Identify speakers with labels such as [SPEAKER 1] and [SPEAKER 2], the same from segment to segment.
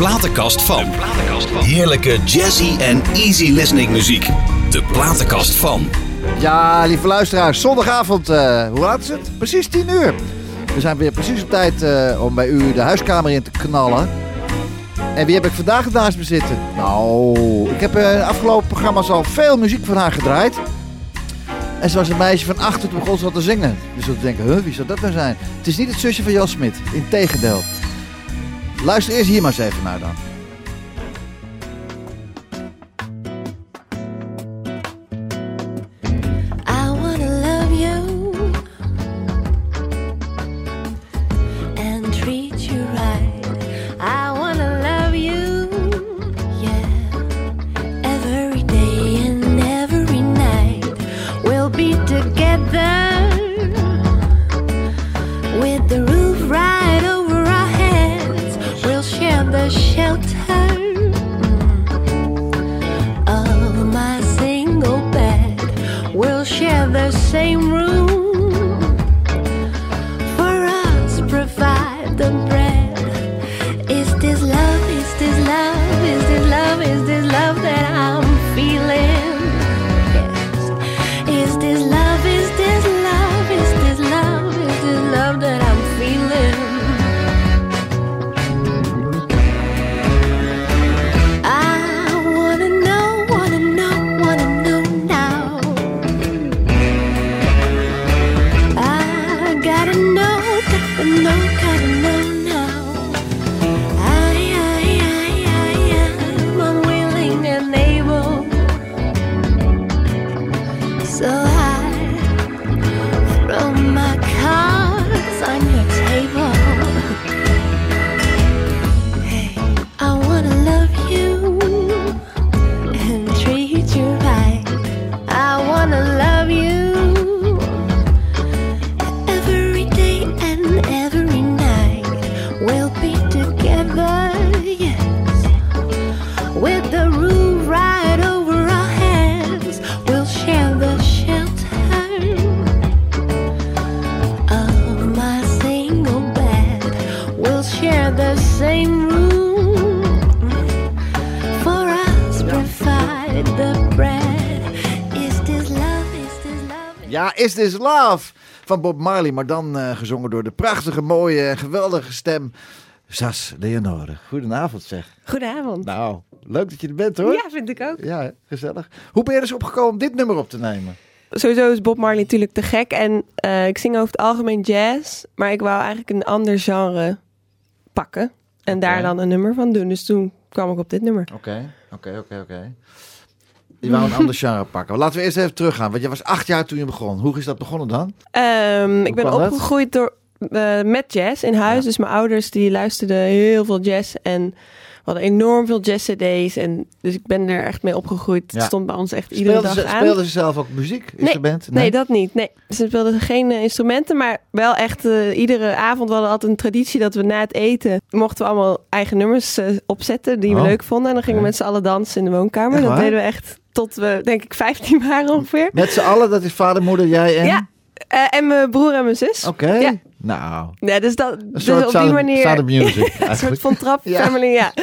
[SPEAKER 1] platenkast van. Heerlijke jazzy en easy listening muziek. De platenkast van.
[SPEAKER 2] Ja, lieve luisteraars, zondagavond, eh, hoe laat is het? Precies 10 uur. We zijn weer precies op tijd eh, om bij u de huiskamer in te knallen. En wie heb ik vandaag naast me zitten? Nou, ik heb eh, de afgelopen programma's al veel muziek van haar gedraaid. En ze was een meisje van acht toen begon ze al te zingen. Dus we denken, huh, wie zou dat nou zijn? Het is niet het zusje van Jan Smit, integendeel. Luister eerst hier maar eens even naar dan.
[SPEAKER 3] Is This Love
[SPEAKER 2] van Bob Marley, maar dan eh, gezongen door de prachtige, mooie en geweldige stem Sas Leonore. Goedenavond zeg.
[SPEAKER 4] Goedenavond.
[SPEAKER 2] Nou, leuk dat je er bent hoor.
[SPEAKER 4] Ja, vind ik ook.
[SPEAKER 2] Ja, gezellig. Hoe ben je er eens opgekomen om dit nummer op te nemen?
[SPEAKER 4] Sowieso is Bob Marley natuurlijk te gek. En eh, ik zing over het algemeen jazz. Maar ik wou eigenlijk een ander genre pakken. En daar dan een nummer van doen. Dus toen kwam ik op dit nummer.
[SPEAKER 2] Oké, oké, oké, oké. Je wou een ander genre pakken. Laten we eerst even teruggaan, want je was acht jaar toen je begon. Hoe is dat begonnen dan?
[SPEAKER 4] Ehm, ik ben opgegroeid door, eh, met jazz in huis.
[SPEAKER 2] Ja.
[SPEAKER 4] Dus mijn ouders die luisterden heel veel jazz. En we hadden enorm veel jazz cd's. En dus ik ben er echt mee opgegroeid.
[SPEAKER 2] Ja.
[SPEAKER 4] Het stond bij ons echt iedere dag
[SPEAKER 2] ze,
[SPEAKER 4] aan.
[SPEAKER 2] speelden ze zelf ook muziek, instrument?
[SPEAKER 4] Nee, dat niet. Nee. Ze speelden geen eh, instrumenten, maar wel echt eh, iedere avond. We hadden altijd een traditie dat we na het eten mochten we allemaal eigen nummers opzetten die we
[SPEAKER 2] Oh.
[SPEAKER 4] leuk vonden. En dan gingen we met z'n allen dansen in de woonkamer.
[SPEAKER 2] Echt
[SPEAKER 4] dat
[SPEAKER 2] waar?
[SPEAKER 4] deden we echt tot we, denk ik, 15 waren ongeveer.
[SPEAKER 2] Met z'n allen, dat is vader, moeder, jij en...
[SPEAKER 4] Ja. Eh, en mijn broer en mijn zus.
[SPEAKER 2] Oké.
[SPEAKER 4] Ja.
[SPEAKER 2] Nou,
[SPEAKER 4] Nee, dus dat,
[SPEAKER 2] een
[SPEAKER 4] dus op die
[SPEAKER 2] sound,
[SPEAKER 4] manier.
[SPEAKER 2] sound music
[SPEAKER 4] een soort van trap
[SPEAKER 2] Ja.
[SPEAKER 4] family, ja.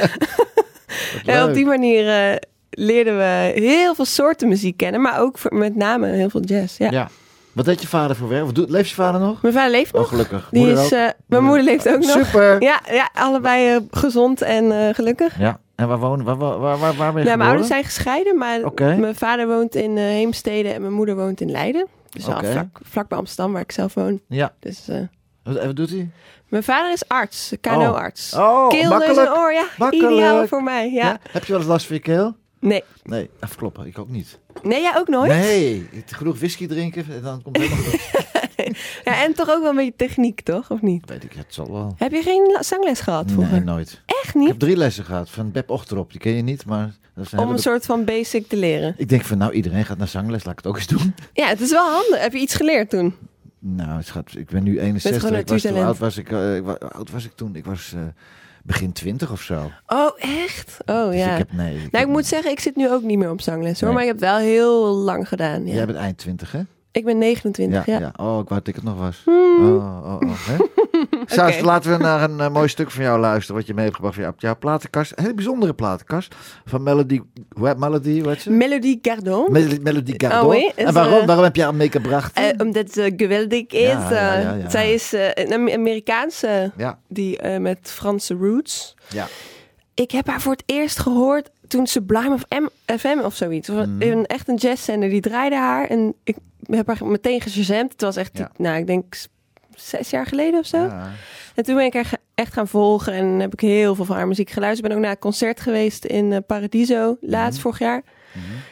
[SPEAKER 4] En op die manier eh, leerden we heel veel soorten muziek kennen, maar ook voor- met name heel veel jazz. Ja.
[SPEAKER 2] Ja. Wat deed je vader voor werk? Of doet- Leeft je vader nog?
[SPEAKER 4] Mijn vader leeft
[SPEAKER 2] Oh,
[SPEAKER 4] nog.
[SPEAKER 2] gelukkig.
[SPEAKER 4] Die
[SPEAKER 2] Moeder
[SPEAKER 4] is, eh, mijn moeder leeft ook nog.
[SPEAKER 2] Super.
[SPEAKER 4] Ja, ja allebei gezond en gelukkig.
[SPEAKER 2] Ja. En waar wonen? Waar, waar, waar, waar, ben je
[SPEAKER 4] Ja, mijn ouders zijn gescheiden, maar mijn vader woont in eh, Heemstede en mijn moeder woont in Leiden. Dus
[SPEAKER 2] Oké.
[SPEAKER 4] vlak, vlak bij Amsterdam, waar ik zelf woon.
[SPEAKER 2] Ja.
[SPEAKER 4] Dus, eh,
[SPEAKER 2] Wat, wat doet hij?
[SPEAKER 4] mijn vader is arts, KNO-arts.
[SPEAKER 2] Oh,
[SPEAKER 4] Keel, neus
[SPEAKER 2] makkelijk.
[SPEAKER 4] en oor, ja.
[SPEAKER 2] Makkelijk.
[SPEAKER 4] Ideaal voor mij, ja.
[SPEAKER 2] Ja. Heb je wel eens last van je keel?
[SPEAKER 4] Nee.
[SPEAKER 2] Nee, even kloppen. Ik ook niet.
[SPEAKER 4] Nee, jij ook nooit?
[SPEAKER 2] Nee, genoeg whisky drinken en dan komt het helemaal goed.
[SPEAKER 4] Ja, en toch ook wel een beetje techniek, toch? Of niet?
[SPEAKER 2] Weet ik, het zal wel.
[SPEAKER 4] Heb je geen zangles gehad vroeger?
[SPEAKER 2] Nee, nooit.
[SPEAKER 4] Echt
[SPEAKER 2] Ik
[SPEAKER 4] niet?
[SPEAKER 2] heb drie lessen gehad van Beb Ochterop. Die ken je niet, maar... Dat een
[SPEAKER 4] Om een soort van basic te leren.
[SPEAKER 2] Ik denk van, nou, iedereen gaat naar zangles. Laat ik het ook eens doen.
[SPEAKER 4] Ja, het is wel handig. Heb je iets geleerd toen?
[SPEAKER 2] Nou, schat, ik ben nu 61.
[SPEAKER 4] gewoon
[SPEAKER 2] Ik was, toen,
[SPEAKER 4] natuurtalent.
[SPEAKER 2] oud, was ik, eh, ik oud was ik toen? Ik was eh, begin 20 of zo.
[SPEAKER 4] Oh, echt? Oh,
[SPEAKER 2] Dus
[SPEAKER 4] ja.
[SPEAKER 2] ik heb, nee. ik
[SPEAKER 4] Nou, ik moet zeggen, ik zit nu ook niet meer op zangles hoor.
[SPEAKER 2] Nee.
[SPEAKER 4] Maar ik heb wel heel lang gedaan. Ja.
[SPEAKER 2] Jij bent eind 20, hè?
[SPEAKER 4] Ik ben 29, ja.
[SPEAKER 2] ja. Oh, ik wou dat ik het nog was.
[SPEAKER 4] Hmm.
[SPEAKER 2] Oh, oh, oh. Hè? Saus,
[SPEAKER 4] Oké.
[SPEAKER 2] laten we naar een eh, mooi stuk van jou luisteren. Wat je mee hebt gebracht jou, jouw platenkast. Een hele bijzondere platenkast. Van Melody. Melody? Heet ze?
[SPEAKER 4] Melody Gardon.
[SPEAKER 2] Melody, Melody Gardot.
[SPEAKER 4] Oh, oui,
[SPEAKER 2] en waarom,
[SPEAKER 4] er-
[SPEAKER 2] waarom heb je haar meegebracht?
[SPEAKER 4] Eh, omdat ze geweldig is.
[SPEAKER 2] Ja, ja,
[SPEAKER 4] Eh. Zij is eh, een Am- Amerikaanse
[SPEAKER 2] ja,
[SPEAKER 4] die eh, met Franse roots.
[SPEAKER 2] ja.
[SPEAKER 4] Ik heb haar voor het eerst gehoord toen Sublime of M FM of zoiets.
[SPEAKER 2] Mhm.
[SPEAKER 4] Een, echt een jazzzender die draaide haar. En ik heb haar meteen gejamd. Het was echt,
[SPEAKER 2] Ja.
[SPEAKER 4] nou ik denk zes jaar geleden of zo.
[SPEAKER 2] ja.
[SPEAKER 4] En toen ben ik haar echt gaan volgen en heb ik heel veel van haar muziek geluisterd. Ik ben ook naar een concert geweest in eh, Paradiso laatst
[SPEAKER 2] Mhm.
[SPEAKER 4] vorig jaar.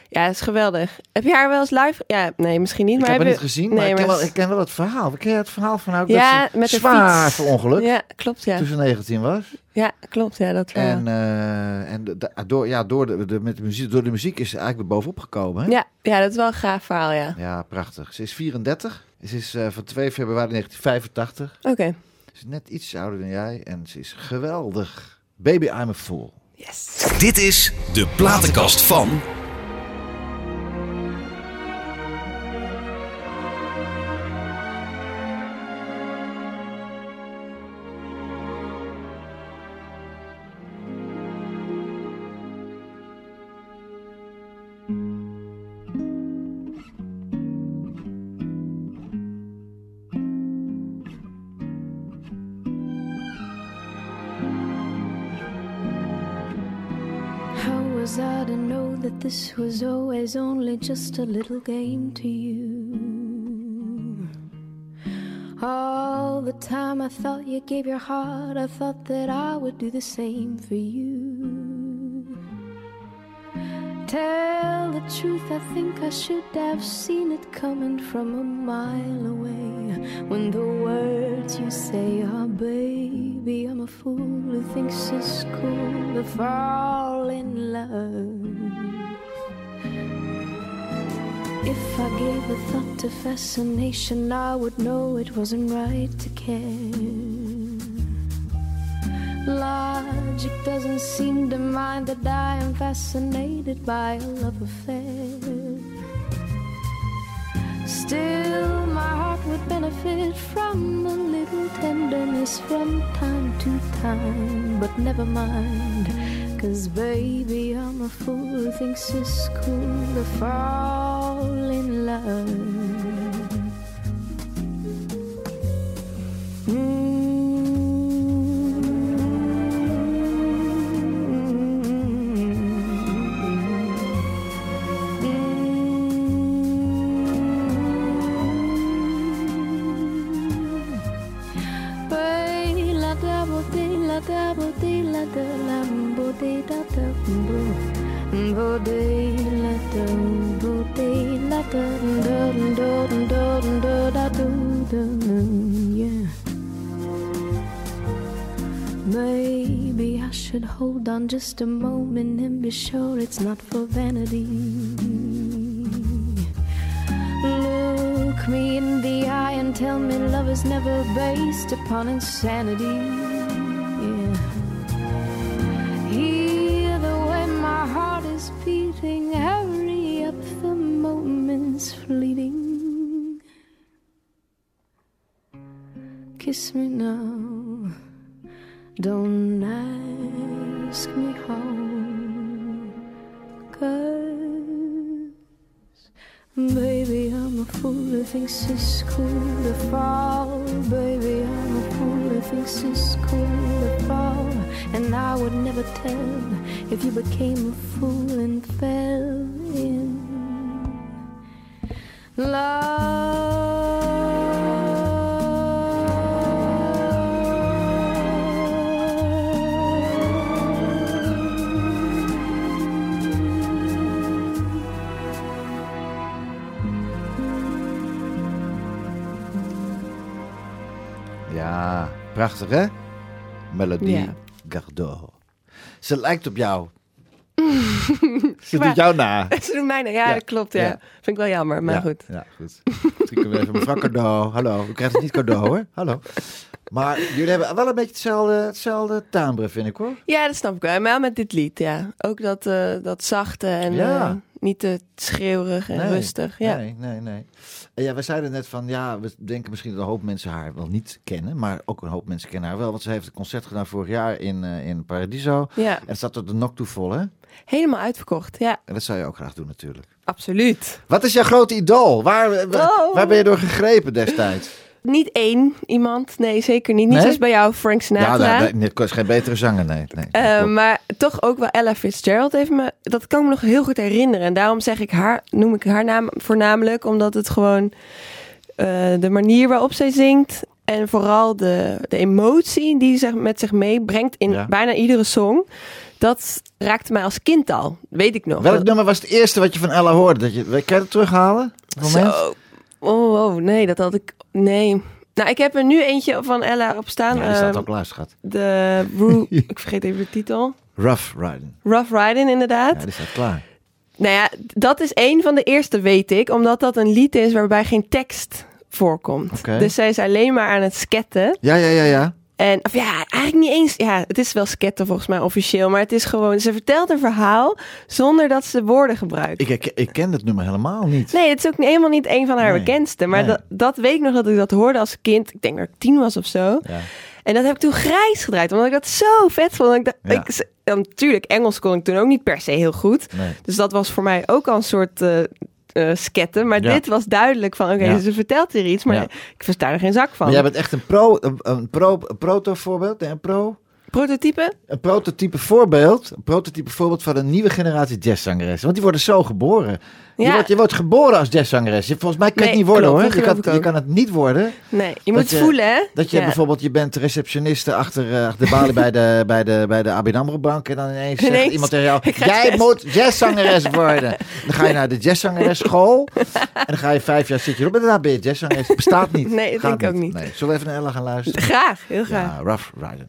[SPEAKER 4] Ja, dat is geweldig. Heb je haar wel eens live? Ja, nee, misschien niet.
[SPEAKER 2] Ik
[SPEAKER 4] maar
[SPEAKER 2] heb haar niet
[SPEAKER 4] je-
[SPEAKER 2] gezien, maar,
[SPEAKER 4] Nee,
[SPEAKER 2] ik, ken
[SPEAKER 4] maar-
[SPEAKER 2] wel, ik ken wel het verhaal. Ken je het verhaal van haar?
[SPEAKER 4] Ja,
[SPEAKER 2] dat ze
[SPEAKER 4] met
[SPEAKER 2] zwaar
[SPEAKER 4] fiets.
[SPEAKER 2] verongeluk
[SPEAKER 4] Ja, klopt, ja.
[SPEAKER 2] toen ze 19 was.
[SPEAKER 4] Ja, klopt, ja, dat wel.
[SPEAKER 2] En, eh, en door, ja, door, de, de, met de muziek, door de muziek is ze eigenlijk weer bovenop gekomen. Hè?
[SPEAKER 4] Ja, ja, dat is wel een gaaf verhaal, ja.
[SPEAKER 2] Ja, prachtig. Ze is 34. Ze is eh, van 2 februari 1985.
[SPEAKER 4] Oké.
[SPEAKER 2] Ze is net iets ouder dan jij en ze is geweldig. Baby, I'm a fool.
[SPEAKER 4] Yes.
[SPEAKER 5] Dit is de platenkast van.
[SPEAKER 6] This was always only just a little game to you? All the time I thought you gave your heart, I thought that I would do the same for you. Tell the truth, I think I should have seen it coming from a mile away. When the words you say are, baby, I'm a fool who thinks it's cool to fall in love. If I gave a thought to fascination, I would know it wasn't right to care. Logic doesn't seem to mind that I am fascinated by a love affair. Still, my heart would benefit from a little tenderness from time to time. But never mind, cause baby, I'm a fool who thinks it's cool to fall um, just a moment and be sure it's not for vanity. Look me in the eye and tell me love is never based upon insanity. It's cool to fall. Baby, I'm a fool who thinks it's cool to fall. And I would never tell if you became a fool and fell in love.
[SPEAKER 2] Prachtig hè? Melodie
[SPEAKER 4] Ja.
[SPEAKER 2] Gardot. Ze lijkt op jou. Ze doet jou na.
[SPEAKER 4] Ze doen mij nou. Ja,
[SPEAKER 2] Ja.
[SPEAKER 4] dat klopt. Ja.
[SPEAKER 2] Ja.
[SPEAKER 4] Vind ik wel jammer, maar goed.
[SPEAKER 2] Ja, goed. Drinken we even mevrouw Cardot. Hallo, u krijgt het niet cadeau hoor. Hallo.
[SPEAKER 1] Maar jullie hebben wel een beetje hetzelfde, hetzelfde timbre, vind ik hoor.
[SPEAKER 4] Ja, dat snap ik wel. Wel met dit lied, ja. Ook dat, eh, dat zachte en
[SPEAKER 1] Ja.
[SPEAKER 4] eh, niet te schreeuwerig en
[SPEAKER 1] Nee,
[SPEAKER 4] rustig. Ja.
[SPEAKER 1] Nee, nee, nee. En ja, we zeiden net van, ja, we denken misschien dat een hoop mensen haar wel niet kennen. Maar ook een hoop mensen kennen haar wel. Want ze heeft een concert gedaan vorig jaar in, eh, in Paradiso.
[SPEAKER 4] ja,
[SPEAKER 1] En staat er de nok toe vol, hè?
[SPEAKER 4] helemaal uitverkocht. Ja,
[SPEAKER 1] En dat zou je ook graag doen natuurlijk.
[SPEAKER 4] absoluut.
[SPEAKER 1] Wat is jouw grote idool? Waar, waar,
[SPEAKER 4] Oh.
[SPEAKER 1] waar ben je door gegrepen destijds?
[SPEAKER 4] Niet één iemand, nee, zeker niet. Niet
[SPEAKER 1] Nee?
[SPEAKER 4] zoals bij jou, Frank Sinatra.
[SPEAKER 1] Ja, dit is geen betere zanger, nee. nee.
[SPEAKER 4] Eh, maar toch ook wel Ella Fitzgerald heeft me... Dat kan ik me nog heel goed herinneren. En daarom zeg ik haar, noem ik haar naam voornamelijk. Omdat het gewoon eh, de manier waarop zij zingt... en vooral de, de emotie die ze met zich meebrengt in
[SPEAKER 1] Ja.
[SPEAKER 4] bijna iedere song... dat raakte mij als kind al. Weet ik nog.
[SPEAKER 1] Welk
[SPEAKER 4] Dat-
[SPEAKER 1] nummer was het eerste wat je van Ella hoorde? Dat je, kan je het terughalen?
[SPEAKER 4] Zo. Oh, oh, nee, dat had ik... Nee. Nou, ik heb er nu eentje van Ella op staan.
[SPEAKER 1] Ja, die staat
[SPEAKER 4] Ehm,
[SPEAKER 1] ook klaar, schat.
[SPEAKER 4] de Ru- ik vergeet even de titel.
[SPEAKER 1] Rough Riding.
[SPEAKER 4] Rough Riding, inderdaad.
[SPEAKER 1] Ja, die staat klaar.
[SPEAKER 4] Nou ja, dat is een van de eerste, weet ik. Omdat dat een lied is waarbij geen tekst voorkomt. Dus zij is alleen maar aan het sketten.
[SPEAKER 1] Ja, ja, ja, ja.
[SPEAKER 4] En, of ja, eigenlijk niet eens... Ja, het is wel sketten volgens mij officieel. Maar het is gewoon... Ze vertelt een verhaal zonder dat ze woorden gebruikt.
[SPEAKER 1] Ik, ik, ik ken het nummer helemaal niet.
[SPEAKER 4] Nee, het is ook helemaal niet een van haar
[SPEAKER 1] Nee,
[SPEAKER 4] bekendste. Maar
[SPEAKER 1] nee.
[SPEAKER 4] dat, dat weet ik nog dat ik dat hoorde als kind. Ik denk dat ik tien was of zo.
[SPEAKER 1] Ja.
[SPEAKER 4] En dat heb ik toen grijs gedraaid. Omdat ik dat zo vet vond. Ik
[SPEAKER 1] Ja.
[SPEAKER 4] natuurlijk, Engels kon ik toen ook niet per se heel goed.
[SPEAKER 1] Nee.
[SPEAKER 4] Dus dat was voor mij ook al een soort eh eh, sketten. Maar
[SPEAKER 1] Ja.
[SPEAKER 4] dit was duidelijk van, oké,
[SPEAKER 1] Ja.
[SPEAKER 4] ze vertelt hier iets. Maar
[SPEAKER 1] Ja.
[SPEAKER 4] ik versta er geen zak van.
[SPEAKER 1] Maar jij bent echt een pro, een, een pro, een proto-voorbeeld, nee, een pro,
[SPEAKER 4] Prototype?
[SPEAKER 1] een prototype voorbeeld, een prototype voorbeeld van een nieuwe generatie jazzzangeressen. Want die worden zo geboren. Je, wordt, je wordt geboren als jazzzangeres. Volgens mij kan je
[SPEAKER 4] Nee,
[SPEAKER 1] het niet worden
[SPEAKER 4] klopt,
[SPEAKER 1] hoor. Je kan, je kan het niet worden.
[SPEAKER 4] Nee, je moet
[SPEAKER 1] je-
[SPEAKER 4] voelen, hè?
[SPEAKER 1] Dat je bijvoorbeeld, je bent receptioniste achter, eh, achter de balie bij de, bij de, bij de ABN AMRO bank. En dan ineens zegt
[SPEAKER 4] Ineens,
[SPEAKER 1] iemand tegen jou, jij moet jazzzangeres worden. Dan ga je naar de jazzzangeres school. En dan ga je vijf jaar zit je erop. En daarna ben je jazzzangeres. Bestaat niet.
[SPEAKER 4] Nee, dat denk ik ook niet.
[SPEAKER 1] Nee. Zullen we even naar Ella gaan luisteren?
[SPEAKER 4] Graag, heel graag.
[SPEAKER 1] Ja, Rough Rider.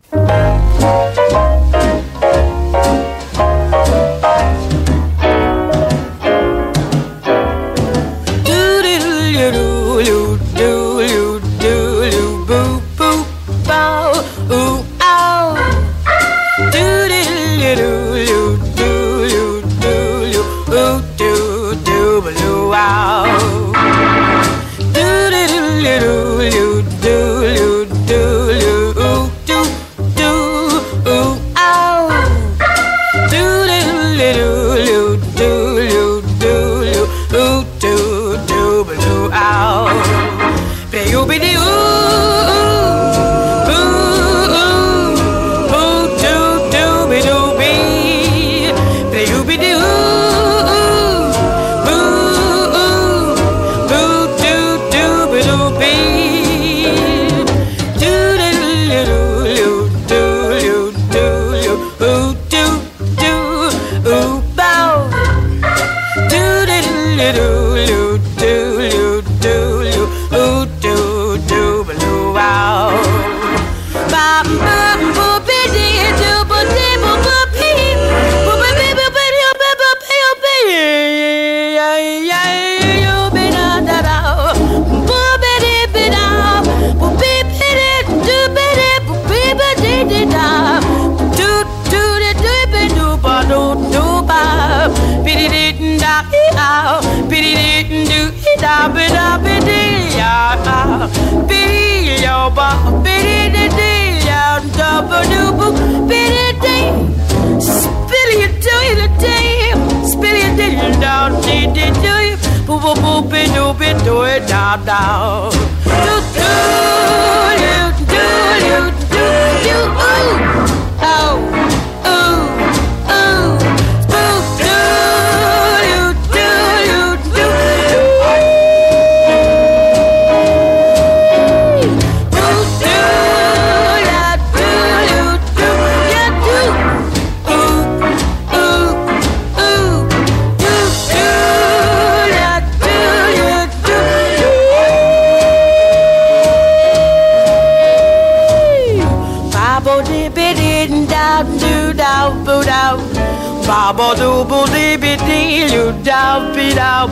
[SPEAKER 7] Abba doobu dibi dee, you down beat up.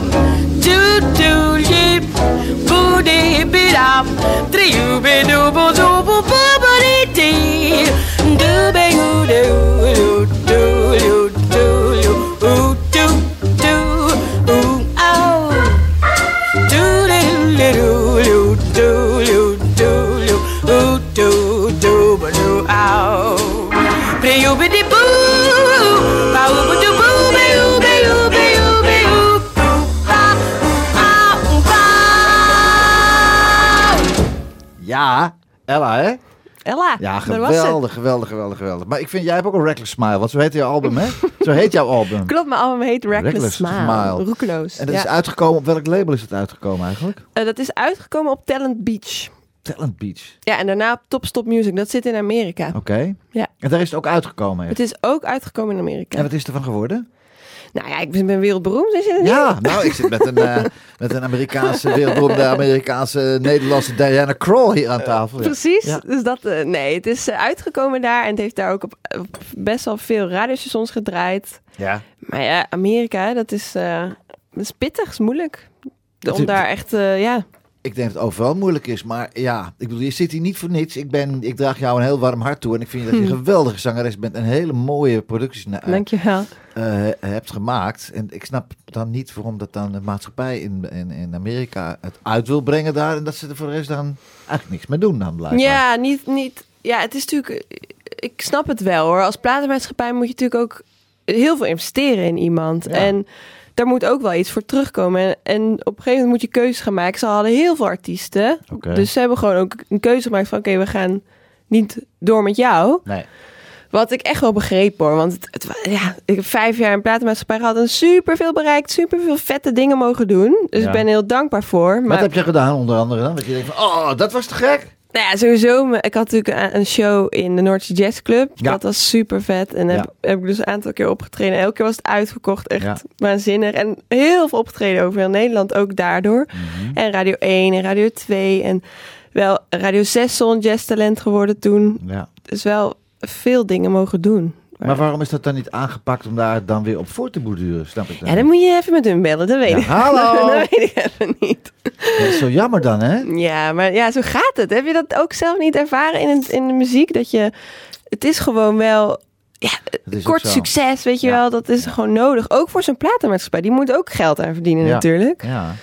[SPEAKER 7] Doo doo yip, boo dee beat up. Three you be doobu doobu boo
[SPEAKER 2] boo dee dee.
[SPEAKER 4] Doo
[SPEAKER 2] be
[SPEAKER 4] doo doo. Ja,
[SPEAKER 2] geweldig, geweldig, geweldig, geweldig. Maar ik vind, jij hebt ook een Reckless Smile. Want zo heet jouw album, hè? Zo heet jouw album.
[SPEAKER 4] Klopt, mijn album heet Reckless,
[SPEAKER 2] Reckless
[SPEAKER 4] Smile.
[SPEAKER 2] Smile.
[SPEAKER 4] Roekeloos.
[SPEAKER 2] En dat
[SPEAKER 4] ja.
[SPEAKER 2] is uitgekomen, op welk label is het uitgekomen eigenlijk?
[SPEAKER 4] Eh, dat is uitgekomen op Talent Beach.
[SPEAKER 2] Talent Beach.
[SPEAKER 4] Ja, en daarna op Top Stop Music. Dat zit in Amerika.
[SPEAKER 2] Oké.
[SPEAKER 4] Ja.
[SPEAKER 2] En daar is het ook uitgekomen.
[SPEAKER 4] Het is ook uitgekomen in Amerika.
[SPEAKER 2] En wat is ervan geworden?
[SPEAKER 4] Nou ja, ik ben wereldberoemd. Is het niet?
[SPEAKER 2] Ja, nou, ik zit met een, eh, met een Amerikaanse, wereldberoemde Amerikaanse, Nederlandse Diana Kroll hier aan tafel. Ja.
[SPEAKER 4] Precies.
[SPEAKER 2] Ja.
[SPEAKER 4] Dus dat, eh, nee, het is eh, uitgekomen daar en het heeft daar ook op, op best wel veel radiostations gedraaid.
[SPEAKER 2] Ja.
[SPEAKER 4] Maar ja, Amerika, dat is, eh, dat is pittig, is moeilijk. Om daar echt, ja.
[SPEAKER 2] Ik denk dat het overal moeilijk is, maar ja, ik bedoel, je zit hier niet voor niets. Ik, ben, ik draag jou een heel warm hart toe en ik vind dat je een geweldige zangeres bent en hele mooie producties na-
[SPEAKER 4] Dankjewel.
[SPEAKER 2] eh, hebt gemaakt. En ik snap dan niet waarom dat dan de maatschappij in, in, in Amerika het uit wil brengen daar en dat ze er voor de rest dan eigenlijk niks mee doen dan blijkbaar.
[SPEAKER 4] Ja, niet, niet, ja, het is natuurlijk, ik snap het wel hoor. Als platenmaatschappij moet je natuurlijk ook heel veel investeren in iemand.
[SPEAKER 2] Ja.
[SPEAKER 4] En daar moet ook wel iets voor terugkomen. En, en op een gegeven moment moet je keuzes gaan maken. Ze hadden heel veel artiesten. Dus ze hebben gewoon ook een keuze gemaakt van... oké, we gaan niet door met jou.
[SPEAKER 2] Nee.
[SPEAKER 4] Wat ik echt wel begreep hoor. Want het, het ja, ik heb vijf jaar in platenmaatschappij gehad... en super veel bereikt, super veel vette dingen mogen doen. Dus
[SPEAKER 2] Ja.
[SPEAKER 4] ik ben heel dankbaar voor. Maar
[SPEAKER 2] Wat heb je gedaan onder andere dan? Dat je denkt van, oh, dat was te gek.
[SPEAKER 4] Nou ja, sowieso. Ik had natuurlijk een- show in de Noordse Jazz Club.
[SPEAKER 2] Ja.
[SPEAKER 4] Dat was super vet. En heb,
[SPEAKER 2] Ja.
[SPEAKER 4] heb ik dus een aantal keer opgetreden. Elke keer was het uitverkocht. Echt
[SPEAKER 2] Ja.
[SPEAKER 4] waanzinnig. En heel veel opgetreden over heel Nederland. Ook daardoor.
[SPEAKER 2] Mhm.
[SPEAKER 4] En Radio 1 en Radio 2. En wel Radio 6 zo'n jazztalent geworden toen.
[SPEAKER 2] Ja.
[SPEAKER 4] Dus wel veel dingen mogen doen.
[SPEAKER 2] Maar waarom is dat dan niet aangepakt om daar dan weer op voor te borduren? Snap ik dan?
[SPEAKER 4] Ja, dan moet je even met hun bellen. Dat weet
[SPEAKER 2] Ja,
[SPEAKER 4] ik.
[SPEAKER 2] hallo.
[SPEAKER 4] dat weet ik even niet.
[SPEAKER 2] Dat is zo jammer dan, hè?
[SPEAKER 4] Ja, maar ja, zo gaat het. Heb je dat ook zelf niet ervaren in, het, in de muziek? Dat je, het is gewoon wel, ja, kort succes, weet je
[SPEAKER 2] Ja.
[SPEAKER 4] wel. Dat is gewoon nodig. Ook voor zo'n platenmaatschappij. Die moet ook geld aan verdienen
[SPEAKER 2] Ja.
[SPEAKER 4] natuurlijk.
[SPEAKER 2] Ja.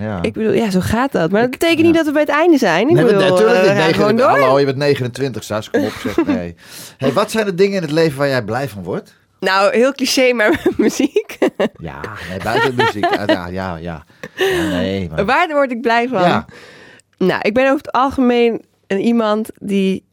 [SPEAKER 2] Ja.
[SPEAKER 4] Ik bedoel, ja, zo gaat dat. Maar dat
[SPEAKER 2] Ik-
[SPEAKER 4] betekent
[SPEAKER 2] ja.
[SPEAKER 4] niet dat we bij het einde zijn. Ik
[SPEAKER 2] Nee,
[SPEAKER 4] bedoel,
[SPEAKER 2] natuurlijk niet.
[SPEAKER 4] gaan gewoon
[SPEAKER 2] 29
[SPEAKER 4] door.
[SPEAKER 2] Hallo, je bent 29, Sas. Kom op, zeg. Nee. Hey, wat zijn de dingen in het leven waar jij blij van wordt?
[SPEAKER 4] Nou, heel cliché, maar muziek.
[SPEAKER 2] Ja, nee, buiten muziek. Ja, ja, ja. nee, maar...
[SPEAKER 4] Waar word ik blij van?
[SPEAKER 2] Ja.
[SPEAKER 4] Nou, ik ben over het algemeen een iemand die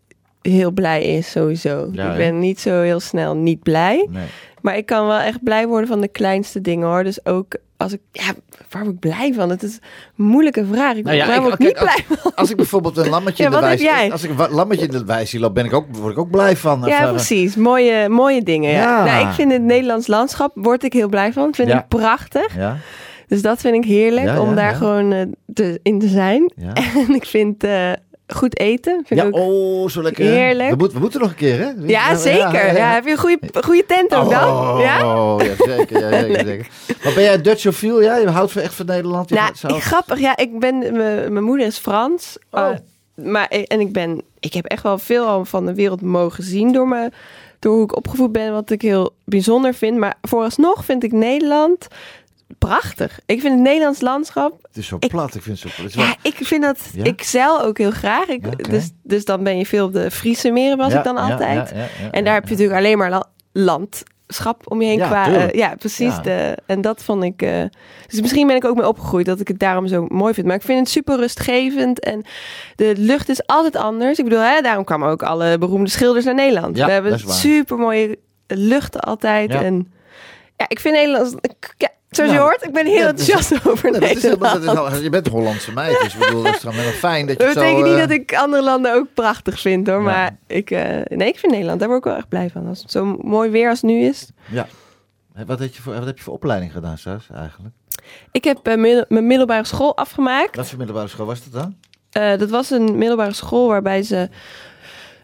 [SPEAKER 4] heel blij is, sowieso.
[SPEAKER 2] Ja,
[SPEAKER 4] ik ben niet zo heel snel niet blij.
[SPEAKER 2] Nee.
[SPEAKER 4] Maar ik kan wel echt blij worden van de kleinste dingen hoor. Dus ook als ik, ja, waar word ik blij van? Het is een moeilijke vraag. Ik,
[SPEAKER 2] Nou ja,
[SPEAKER 4] waar
[SPEAKER 2] ik-
[SPEAKER 4] word ik
[SPEAKER 2] kijk,
[SPEAKER 4] niet blij van?
[SPEAKER 2] Als ik bijvoorbeeld een lammetje
[SPEAKER 4] Ja,
[SPEAKER 2] in de wijs... Als ik een lammetje in de wijs zie lopen, ben ik ook, word ik ook blij van.
[SPEAKER 4] Ja,
[SPEAKER 2] Of,
[SPEAKER 4] precies. Mooie, mooie dingen. Ja. Nou, ik vind het Nederlands landschap, word ik heel blij van. Vind ik prachtig.
[SPEAKER 2] Ja,
[SPEAKER 4] Dus dat vind ik heerlijk om daar gewoon eh, te, in te zijn. En ik vind eh, goed eten. Vind
[SPEAKER 2] Ja,
[SPEAKER 4] ik ook...
[SPEAKER 2] oh, zo lekker.
[SPEAKER 4] Heerlijk.
[SPEAKER 2] We, moeten we moeten nog een keer, hè?
[SPEAKER 4] ja, zeker. Ja, heb je een goede, goede tent ook dan?
[SPEAKER 2] Oh,
[SPEAKER 4] Ja?
[SPEAKER 2] ja, zeker. Ja, zeker, zeker. Maar ben jij Dutchofiel? Ja, je houdt echt van Nederland? Je
[SPEAKER 4] Nou,
[SPEAKER 2] gaat
[SPEAKER 4] grappig. Ja, ik ben, mijn mijn moeder is Frans.
[SPEAKER 2] Oh.
[SPEAKER 4] Uh, maar, en ik ben, ik heb echt wel veel al van de wereld mogen zien door, me, door hoe ik opgevoed ben, wat ik heel bijzonder vind. Maar vooralsnog vind ik Nederland prachtig. Ik vind het Nederlands landschap.
[SPEAKER 2] Het is zo
[SPEAKER 4] ik-
[SPEAKER 2] plat. Ik vind het zo plat. Het is wel-
[SPEAKER 4] Ja, ik vind dat.
[SPEAKER 2] Ja?
[SPEAKER 4] Ik zeil ook heel graag. Ik,
[SPEAKER 2] Ja,
[SPEAKER 4] dus, dus dan ben je veel op de Friese meren, was ik dan altijd. en daar heb je natuurlijk alleen maar la- landschap om je heen.
[SPEAKER 2] Ja,
[SPEAKER 4] qua, eh, ja precies. De, en dat vond ik. eh, dus misschien ben ik ook mee opgegroeid dat ik het daarom zo mooi vind. Maar ik vind het super rustgevend en de lucht is altijd anders. Ik bedoel, hè, daarom kwamen ook alle beroemde schilders naar Nederland. We hebben super mooie luchten altijd.
[SPEAKER 2] Ja.
[SPEAKER 4] En ja, ik vind Nederlands. Ja, zoals je
[SPEAKER 2] Nou,
[SPEAKER 4] hoort, ik ben heel
[SPEAKER 2] ja, dat is-
[SPEAKER 4] enthousiast over
[SPEAKER 2] dat is dat je bent Hollandse meid, dus ik bedoel, dat is dan wel fijn dat je
[SPEAKER 4] Dat
[SPEAKER 2] zo...
[SPEAKER 4] betekent niet
[SPEAKER 2] eh,
[SPEAKER 4] dat ik andere landen ook prachtig vind hoor.
[SPEAKER 2] Ja.
[SPEAKER 4] Maar ik, eh, nee, ik vind Nederland, daar word ik wel echt blij van. Als het zo mooi weer als het nu is.
[SPEAKER 2] Ja. Wat heb, je voor, wat heb je voor opleiding gedaan, Sas, eigenlijk?
[SPEAKER 4] Ik heb eh, middel- mijn middelbare school afgemaakt.
[SPEAKER 2] Wat voor middelbare school was dat dan?
[SPEAKER 4] Dat was een middelbare school waarbij ze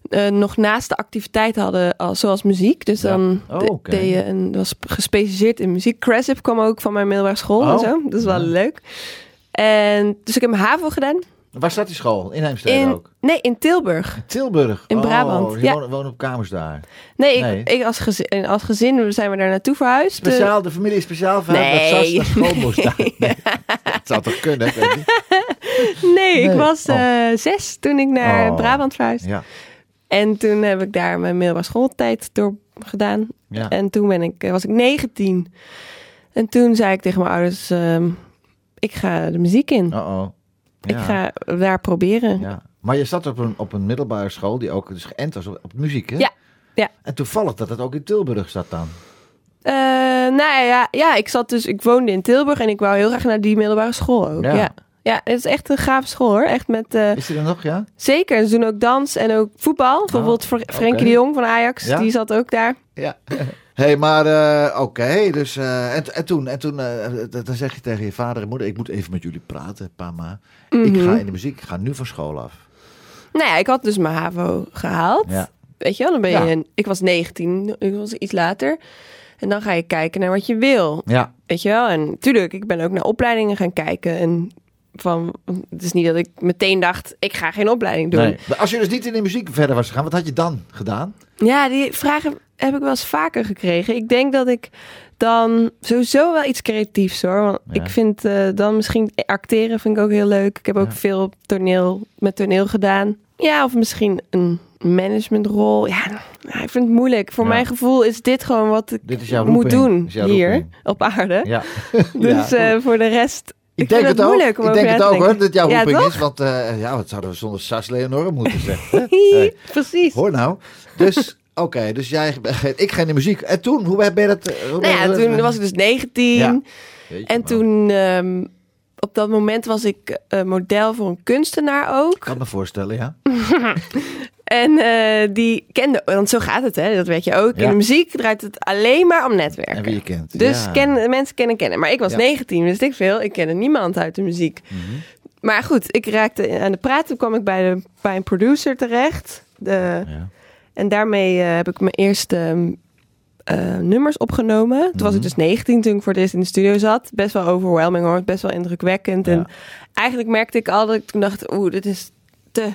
[SPEAKER 4] eh, nog naast de activiteit hadden, als, zoals muziek. Dus
[SPEAKER 2] Ja.
[SPEAKER 4] dan
[SPEAKER 2] Oh,
[SPEAKER 4] deed je een, was gespecialiseerd in muziek. Cresip kwam ook van mijn middelbare school en
[SPEAKER 2] Oh.
[SPEAKER 4] zo. Dat is wel
[SPEAKER 2] Ja.
[SPEAKER 4] leuk. En dus ik heb mijn HAVO gedaan.
[SPEAKER 2] Waar staat die school? In Heemstede ook?
[SPEAKER 4] nee, in Tilburg.
[SPEAKER 2] Tilburg?
[SPEAKER 4] In
[SPEAKER 2] Oh,
[SPEAKER 4] Brabant,
[SPEAKER 2] Je
[SPEAKER 4] ja.
[SPEAKER 2] op kamers daar.
[SPEAKER 4] Nee, ik,
[SPEAKER 2] Nee.
[SPEAKER 4] ik als, gezin, als gezin zijn we daar naartoe verhuisd.
[SPEAKER 2] Speciaal, de familie is speciaal verhuisd
[SPEAKER 4] Nee.
[SPEAKER 2] dat school moest daar. Nee. Dat zou toch kunnen?
[SPEAKER 4] Nee, ik was
[SPEAKER 2] Oh.
[SPEAKER 4] eh, zes toen ik naar
[SPEAKER 2] Oh.
[SPEAKER 4] Brabant verhuisde.
[SPEAKER 2] Ja.
[SPEAKER 4] En toen heb ik daar mijn middelbare schooltijd door gedaan.
[SPEAKER 2] Ja.
[SPEAKER 4] En toen ben ik, eh, was ik 19. En toen zei ik tegen mijn ouders, ehm, ik ga de muziek in.
[SPEAKER 2] Uh-oh.
[SPEAKER 4] Ik
[SPEAKER 2] Ja.
[SPEAKER 4] ga daar proberen.
[SPEAKER 2] Ja. Maar je zat op een, op een middelbare school die ook dus geënt was op, op muziek, hè?
[SPEAKER 4] Ja, ja.
[SPEAKER 2] En toevallig dat het ook in Tilburg zat dan.
[SPEAKER 4] Eh, nou ja, ja, ik zat dus, ik woonde in Tilburg en ik wou heel graag naar die middelbare school ook.
[SPEAKER 2] Ja.
[SPEAKER 4] Ja. Ja. het is echt een gave school hoor. Echt met, eh,
[SPEAKER 2] Is die er nog, ja?
[SPEAKER 4] zeker. Ze doen ook dans en ook voetbal. Bijvoorbeeld Fr- Frenkie
[SPEAKER 2] oké.
[SPEAKER 4] de Jong van Ajax,
[SPEAKER 2] Ja.
[SPEAKER 4] die zat ook daar.
[SPEAKER 2] Ja. hey, maar eh, oké, dus eh, en, en toen, en toen dan zeg je tegen je vader en moeder, ik moet even met jullie praten, pama. Ik
[SPEAKER 4] Mhm.
[SPEAKER 2] ga in de muziek, ik ga nu van school af.
[SPEAKER 4] Nou ja, ik had dus mijn HAVO gehaald.
[SPEAKER 2] Ja.
[SPEAKER 4] Weet je wel, dan ben je,
[SPEAKER 2] Ja.
[SPEAKER 4] een- ik was 19, ik was iets later. En dan ga je kijken naar wat je wil.
[SPEAKER 2] Ja,
[SPEAKER 4] Weet je wel? En tuurlijk, ik ben ook naar opleidingen gaan kijken. En van, het is niet dat ik meteen dacht, ik ga geen opleiding doen.
[SPEAKER 2] nee. Maar als je dus niet in de muziek verder was gegaan, wat had je dan gedaan?
[SPEAKER 4] Ja, die vragen heb ik wel eens vaker gekregen. Ik denk dat ik dan sowieso wel iets creatiefs hoor. Want
[SPEAKER 2] Ja.
[SPEAKER 4] ik vind eh, dan misschien acteren vind ik ook heel leuk. Ik heb ook
[SPEAKER 2] Ja.
[SPEAKER 4] veel op toneel, met toneel gedaan. Ja, of misschien een managementrol. Ja, nou, ik vind het moeilijk. Voor
[SPEAKER 2] Ja.
[SPEAKER 4] mijn gevoel is dit gewoon wat ik
[SPEAKER 2] Dit is jouw
[SPEAKER 4] moet doen
[SPEAKER 2] Dit is jouw
[SPEAKER 4] hier
[SPEAKER 2] roeping.
[SPEAKER 4] op aarde.
[SPEAKER 2] Ja.
[SPEAKER 4] Dus
[SPEAKER 2] Ja.
[SPEAKER 4] eh, voor de rest...
[SPEAKER 2] Ik,
[SPEAKER 4] Ik
[SPEAKER 2] denk het
[SPEAKER 4] het
[SPEAKER 2] ook. ik denk het ook hoor, dat jouw
[SPEAKER 4] Ja,
[SPEAKER 2] roeping
[SPEAKER 4] toch?
[SPEAKER 2] is. Want eh, ja, wat zouden we zonder Sas Leonore moeten zeggen? Hey,
[SPEAKER 4] Precies.
[SPEAKER 2] hoor nou. Dus, oké, dus jij, ik ga in de muziek. En toen, hoe ben je dat? eh, hoe
[SPEAKER 4] Nou ja,
[SPEAKER 2] dat-
[SPEAKER 4] toen was ik dus 19.
[SPEAKER 2] Ja. Jeetje,
[SPEAKER 4] En
[SPEAKER 2] man.
[SPEAKER 4] toen, ehm, op dat moment was ik eh, model voor een kunstenaar ook.
[SPEAKER 2] Ik kan me voorstellen, ja.
[SPEAKER 4] En eh, die kende, want zo gaat het, hè? dat weet je ook.
[SPEAKER 2] Ja.
[SPEAKER 4] In de muziek draait het alleen maar om netwerken.
[SPEAKER 2] En wie je kent.
[SPEAKER 4] Dus
[SPEAKER 2] ja.
[SPEAKER 4] ken, mensen kennen kennen. Maar ik was
[SPEAKER 2] Ja.
[SPEAKER 4] 19, wist ik veel. Ik kende niemand uit de muziek.
[SPEAKER 2] Mhm.
[SPEAKER 4] Maar goed, ik raakte aan de praat. Toen kwam ik bij, de, bij een producer terecht. De, en daarmee eh, heb ik mijn eerste ehm, eh, nummers opgenomen. Toen was ik
[SPEAKER 2] Mhm.
[SPEAKER 4] dus 19 toen ik voor het eerst in de studio zat. Best wel overwhelming hoor. Best wel indrukwekkend. En eigenlijk merkte ik al dat ik toen dacht... Oeh, dit is te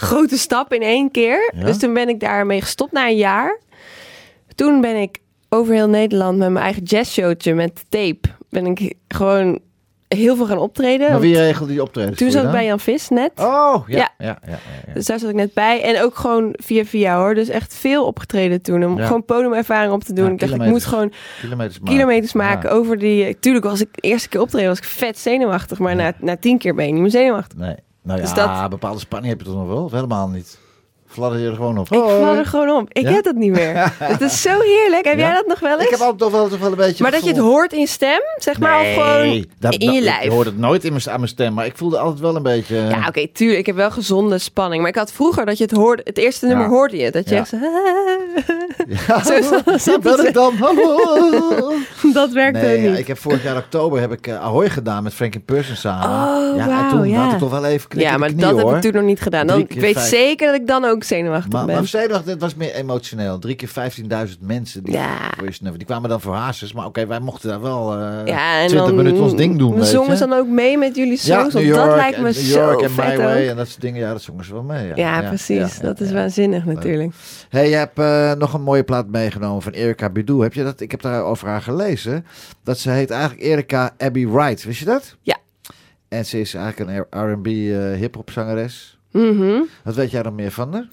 [SPEAKER 4] grote stap in één keer.
[SPEAKER 2] Ja.
[SPEAKER 4] Dus toen ben ik daarmee gestopt na een jaar. Toen ben ik over heel Nederland met mijn eigen jazzshowtje met tape... ben ik gewoon heel veel gaan optreden.
[SPEAKER 2] Maar wie regelde die optredens
[SPEAKER 4] Toen zat ik bij? Jan Vis net.
[SPEAKER 2] Oh, ja. Ja,
[SPEAKER 4] Ja.
[SPEAKER 2] ja.
[SPEAKER 4] Dus daar zat ik net bij. En ook gewoon via via hoor. Dus echt veel opgetreden toen. Om
[SPEAKER 2] Ja.
[SPEAKER 4] gewoon podiumervaring op te doen. Ik dacht, ik moet gewoon
[SPEAKER 2] Kilometers maken.
[SPEAKER 4] kilometers maken over die... Tuurlijk was ik de eerste keer optreden was ik vet zenuwachtig. Maar na, na tien keer ben je niet meer zenuwachtig.
[SPEAKER 2] Nee. Nou
[SPEAKER 4] Dus
[SPEAKER 2] ja,
[SPEAKER 4] dat-
[SPEAKER 2] bepaalde spanning heb je toch nog wel? Of helemaal niet? Fladder je er gewoon op?
[SPEAKER 4] Ik val er gewoon op. Ik
[SPEAKER 2] Ja?
[SPEAKER 4] heb dat niet meer. Het is zo heerlijk. Heb
[SPEAKER 2] Ja?
[SPEAKER 4] jij dat nog wel eens?
[SPEAKER 2] Ik heb altijd toch wel, toch wel een beetje
[SPEAKER 4] maar dat je het hoort in je stem, zeg maar, of gewoon
[SPEAKER 2] dat-
[SPEAKER 4] in je
[SPEAKER 2] Ik
[SPEAKER 4] lijf.
[SPEAKER 2] hoorde het nooit in mijn, aan mijn stem, maar ik voelde altijd wel een beetje...
[SPEAKER 4] Ja, oké, tuurlijk. Ik heb wel gezonde spanning. Maar ik had vroeger dat je het hoorde. Het eerste nummer
[SPEAKER 2] Ja.
[SPEAKER 4] hoorde je. Dat je
[SPEAKER 2] Ja.
[SPEAKER 4] echt zo...
[SPEAKER 2] Ja,
[SPEAKER 4] Zo
[SPEAKER 2] Hier ben ik dan. Hallo.
[SPEAKER 4] dat werkte
[SPEAKER 2] Nee, ja,
[SPEAKER 4] niet.
[SPEAKER 2] ik heb vorig jaar oktober heb ik eh, Ahoy gedaan met Frank Person samen.
[SPEAKER 4] Oh,
[SPEAKER 2] ja, en toen
[SPEAKER 4] ja.
[SPEAKER 2] had ik toch wel even knikken
[SPEAKER 4] Ja,
[SPEAKER 2] in de
[SPEAKER 4] maar
[SPEAKER 2] knieën,
[SPEAKER 4] dat heb ik toen nog niet gedaan. Dan, ik weet
[SPEAKER 2] vijf.
[SPEAKER 4] zeker dat ik dan ook zenuwachtig
[SPEAKER 2] Maar,
[SPEAKER 4] ben.
[SPEAKER 2] maar zenuwachtig, dit was meer emotioneel. Drie keer 15.000 mensen die,
[SPEAKER 4] Ja.
[SPEAKER 2] die kwamen dan voor Hazes. Maar oké, wij mochten daar wel eh
[SPEAKER 4] ja, en
[SPEAKER 2] 20
[SPEAKER 4] dan
[SPEAKER 2] minuten ons ding doen.
[SPEAKER 4] We zongen ze dan ook mee met jullie
[SPEAKER 2] ja,
[SPEAKER 4] songs.
[SPEAKER 2] York,
[SPEAKER 4] dat lijkt me
[SPEAKER 2] en
[SPEAKER 4] zo
[SPEAKER 2] New York en My Way
[SPEAKER 4] ook.
[SPEAKER 2] en dat soort dingen. Ja, dat zongen ze wel mee. Ja,
[SPEAKER 4] Ja, precies.
[SPEAKER 2] ja,
[SPEAKER 4] dat
[SPEAKER 2] ja,
[SPEAKER 4] is
[SPEAKER 2] ja.
[SPEAKER 4] waanzinnig natuurlijk.
[SPEAKER 2] Hey, je hebt eh, nog een mooie plaat meegenomen van Erika Badu. Heb je dat? Ik heb daar over haar gelezen. Dat ze heet eigenlijk Erika Abbey Wright. Wist je dat?
[SPEAKER 4] Ja.
[SPEAKER 2] En ze is eigenlijk een R&B eh, hip-hop zangeres.
[SPEAKER 4] Mhm.
[SPEAKER 2] Wat weet jij nog meer van?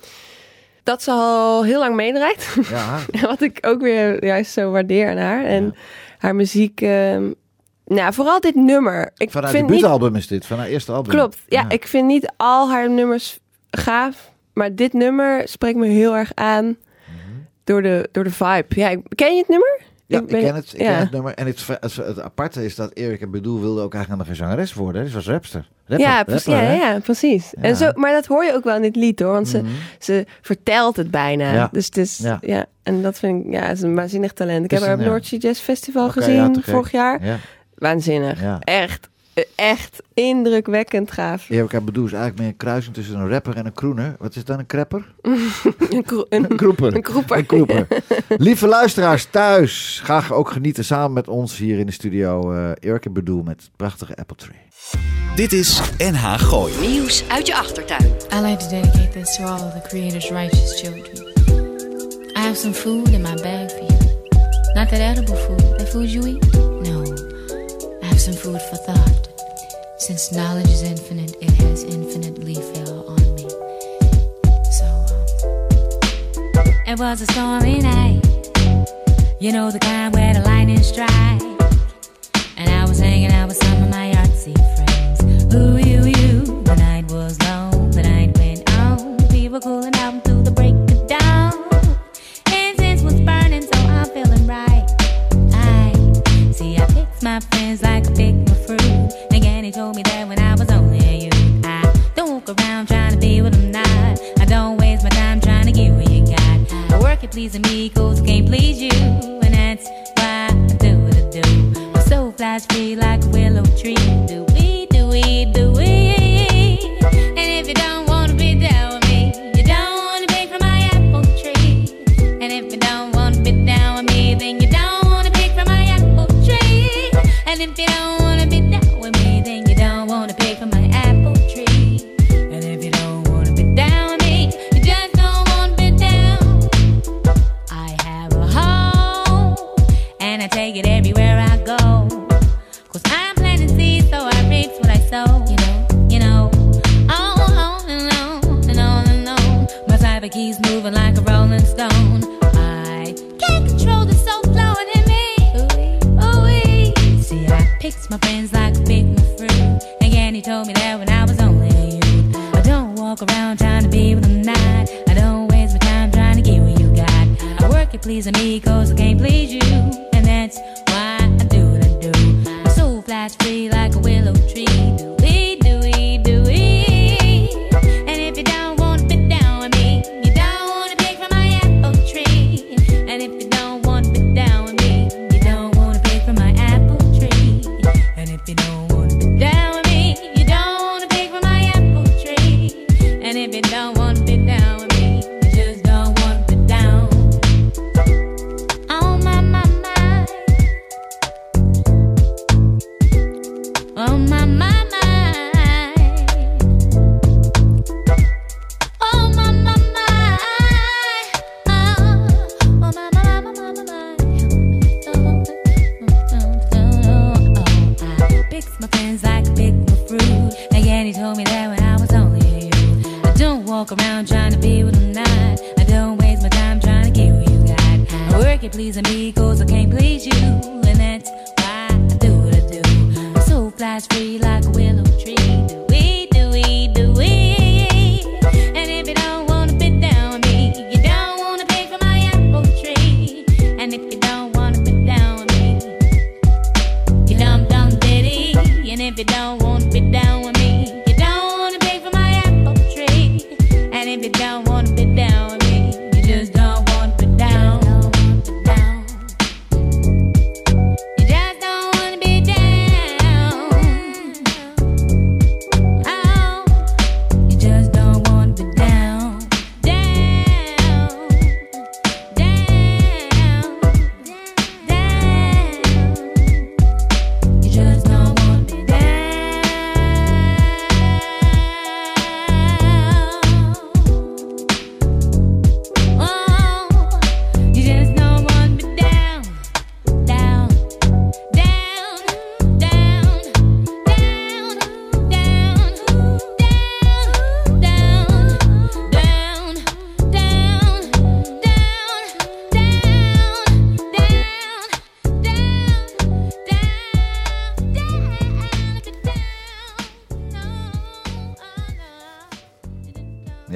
[SPEAKER 4] Dat ze al heel lang meedraait.
[SPEAKER 2] Ja,
[SPEAKER 4] Wat ik ook weer juist zo waardeer aan haar. En
[SPEAKER 2] Ja.
[SPEAKER 4] haar muziek... ehm, nou, vooral dit nummer. Ik
[SPEAKER 2] van haar
[SPEAKER 4] niet
[SPEAKER 2] debuutalbum is dit. Van haar eerste album.
[SPEAKER 4] Klopt. Ja, ik vind niet al haar nummers gaaf. Maar dit nummer spreekt me heel erg aan door, de, door de vibe. Ja, ik- ken je het nummer?
[SPEAKER 2] Ja, ik,
[SPEAKER 4] ben-
[SPEAKER 2] ken het, ik
[SPEAKER 4] ja.
[SPEAKER 2] ken het nummer. En het, het, het aparte is dat Erika Badu wilde ook eigenlijk een zangeres worden. Ze was rapster. Rapper,
[SPEAKER 4] ja, precies,
[SPEAKER 2] rapper,
[SPEAKER 4] ja, ja, precies.
[SPEAKER 2] Ja.
[SPEAKER 4] En zo, maar dat hoor je ook wel in dit lied hoor. Want ze,
[SPEAKER 2] Mhm.
[SPEAKER 4] ze vertelt het bijna. Dus het is,
[SPEAKER 2] Ja.
[SPEAKER 4] En dat vind ik, ja, is een waanzinnig talent. Ik heb haar op. Noordse Jazz Festival gezien vorig jaar.
[SPEAKER 2] Ja.
[SPEAKER 4] Waanzinnig. Echt, echt indrukwekkend gaaf.
[SPEAKER 2] Erika Badu is eigenlijk meer een kruising tussen een rapper en een kroener. Wat is dan een crapper?
[SPEAKER 4] Een, kro- een,
[SPEAKER 2] Een kroeper.
[SPEAKER 4] een kroeper.
[SPEAKER 2] Een kroeper. Lieve luisteraars thuis, graag ook genieten samen met ons hier in de studio. eh Erika Badu met het prachtige Apple Tree.
[SPEAKER 1] Dit is NH Gooi.
[SPEAKER 8] Nieuws uit je achtertuin.
[SPEAKER 6] I like to dedicate this to all the Creator's righteous children. I have some food in my bag for you. Not that edible food, that food you eat. No, I have some food for thought. Since knowledge is infinite, it has infinitely fell on me. So, um, it was a stormy night. You know the kind where the lightning strikes. And I was hanging out with some of my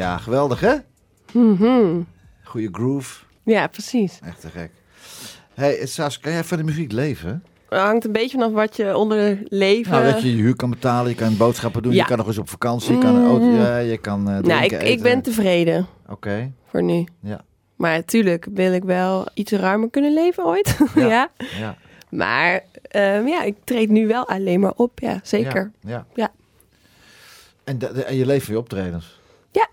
[SPEAKER 2] Ja, geweldig hè?
[SPEAKER 4] Mhm.
[SPEAKER 2] Goeie groove.
[SPEAKER 4] Ja, precies.
[SPEAKER 2] Echt te gek. hey, Sas, kan jij van de muziek leven?
[SPEAKER 4] Het hangt een beetje vanaf wat je onder leven...
[SPEAKER 2] Nou, dat je je huur kan betalen, je kan boodschappen doen,
[SPEAKER 4] Ja.
[SPEAKER 2] je kan nog eens op vakantie, je kan een auto, ja, je kan eh drinken,
[SPEAKER 4] nou, ik, ik ben tevreden
[SPEAKER 2] Oké,
[SPEAKER 4] voor nu.
[SPEAKER 2] ja,
[SPEAKER 4] Maar natuurlijk wil ik wel iets ruimer kunnen leven ooit. Ja.
[SPEAKER 2] Ja. ja.
[SPEAKER 4] Maar ehm, ja, ik treed nu wel alleen maar op. Ja, zeker.
[SPEAKER 2] Ja, ja.
[SPEAKER 4] Ja.
[SPEAKER 2] En, de- de- en je leeft weer optredens?
[SPEAKER 4] Ja.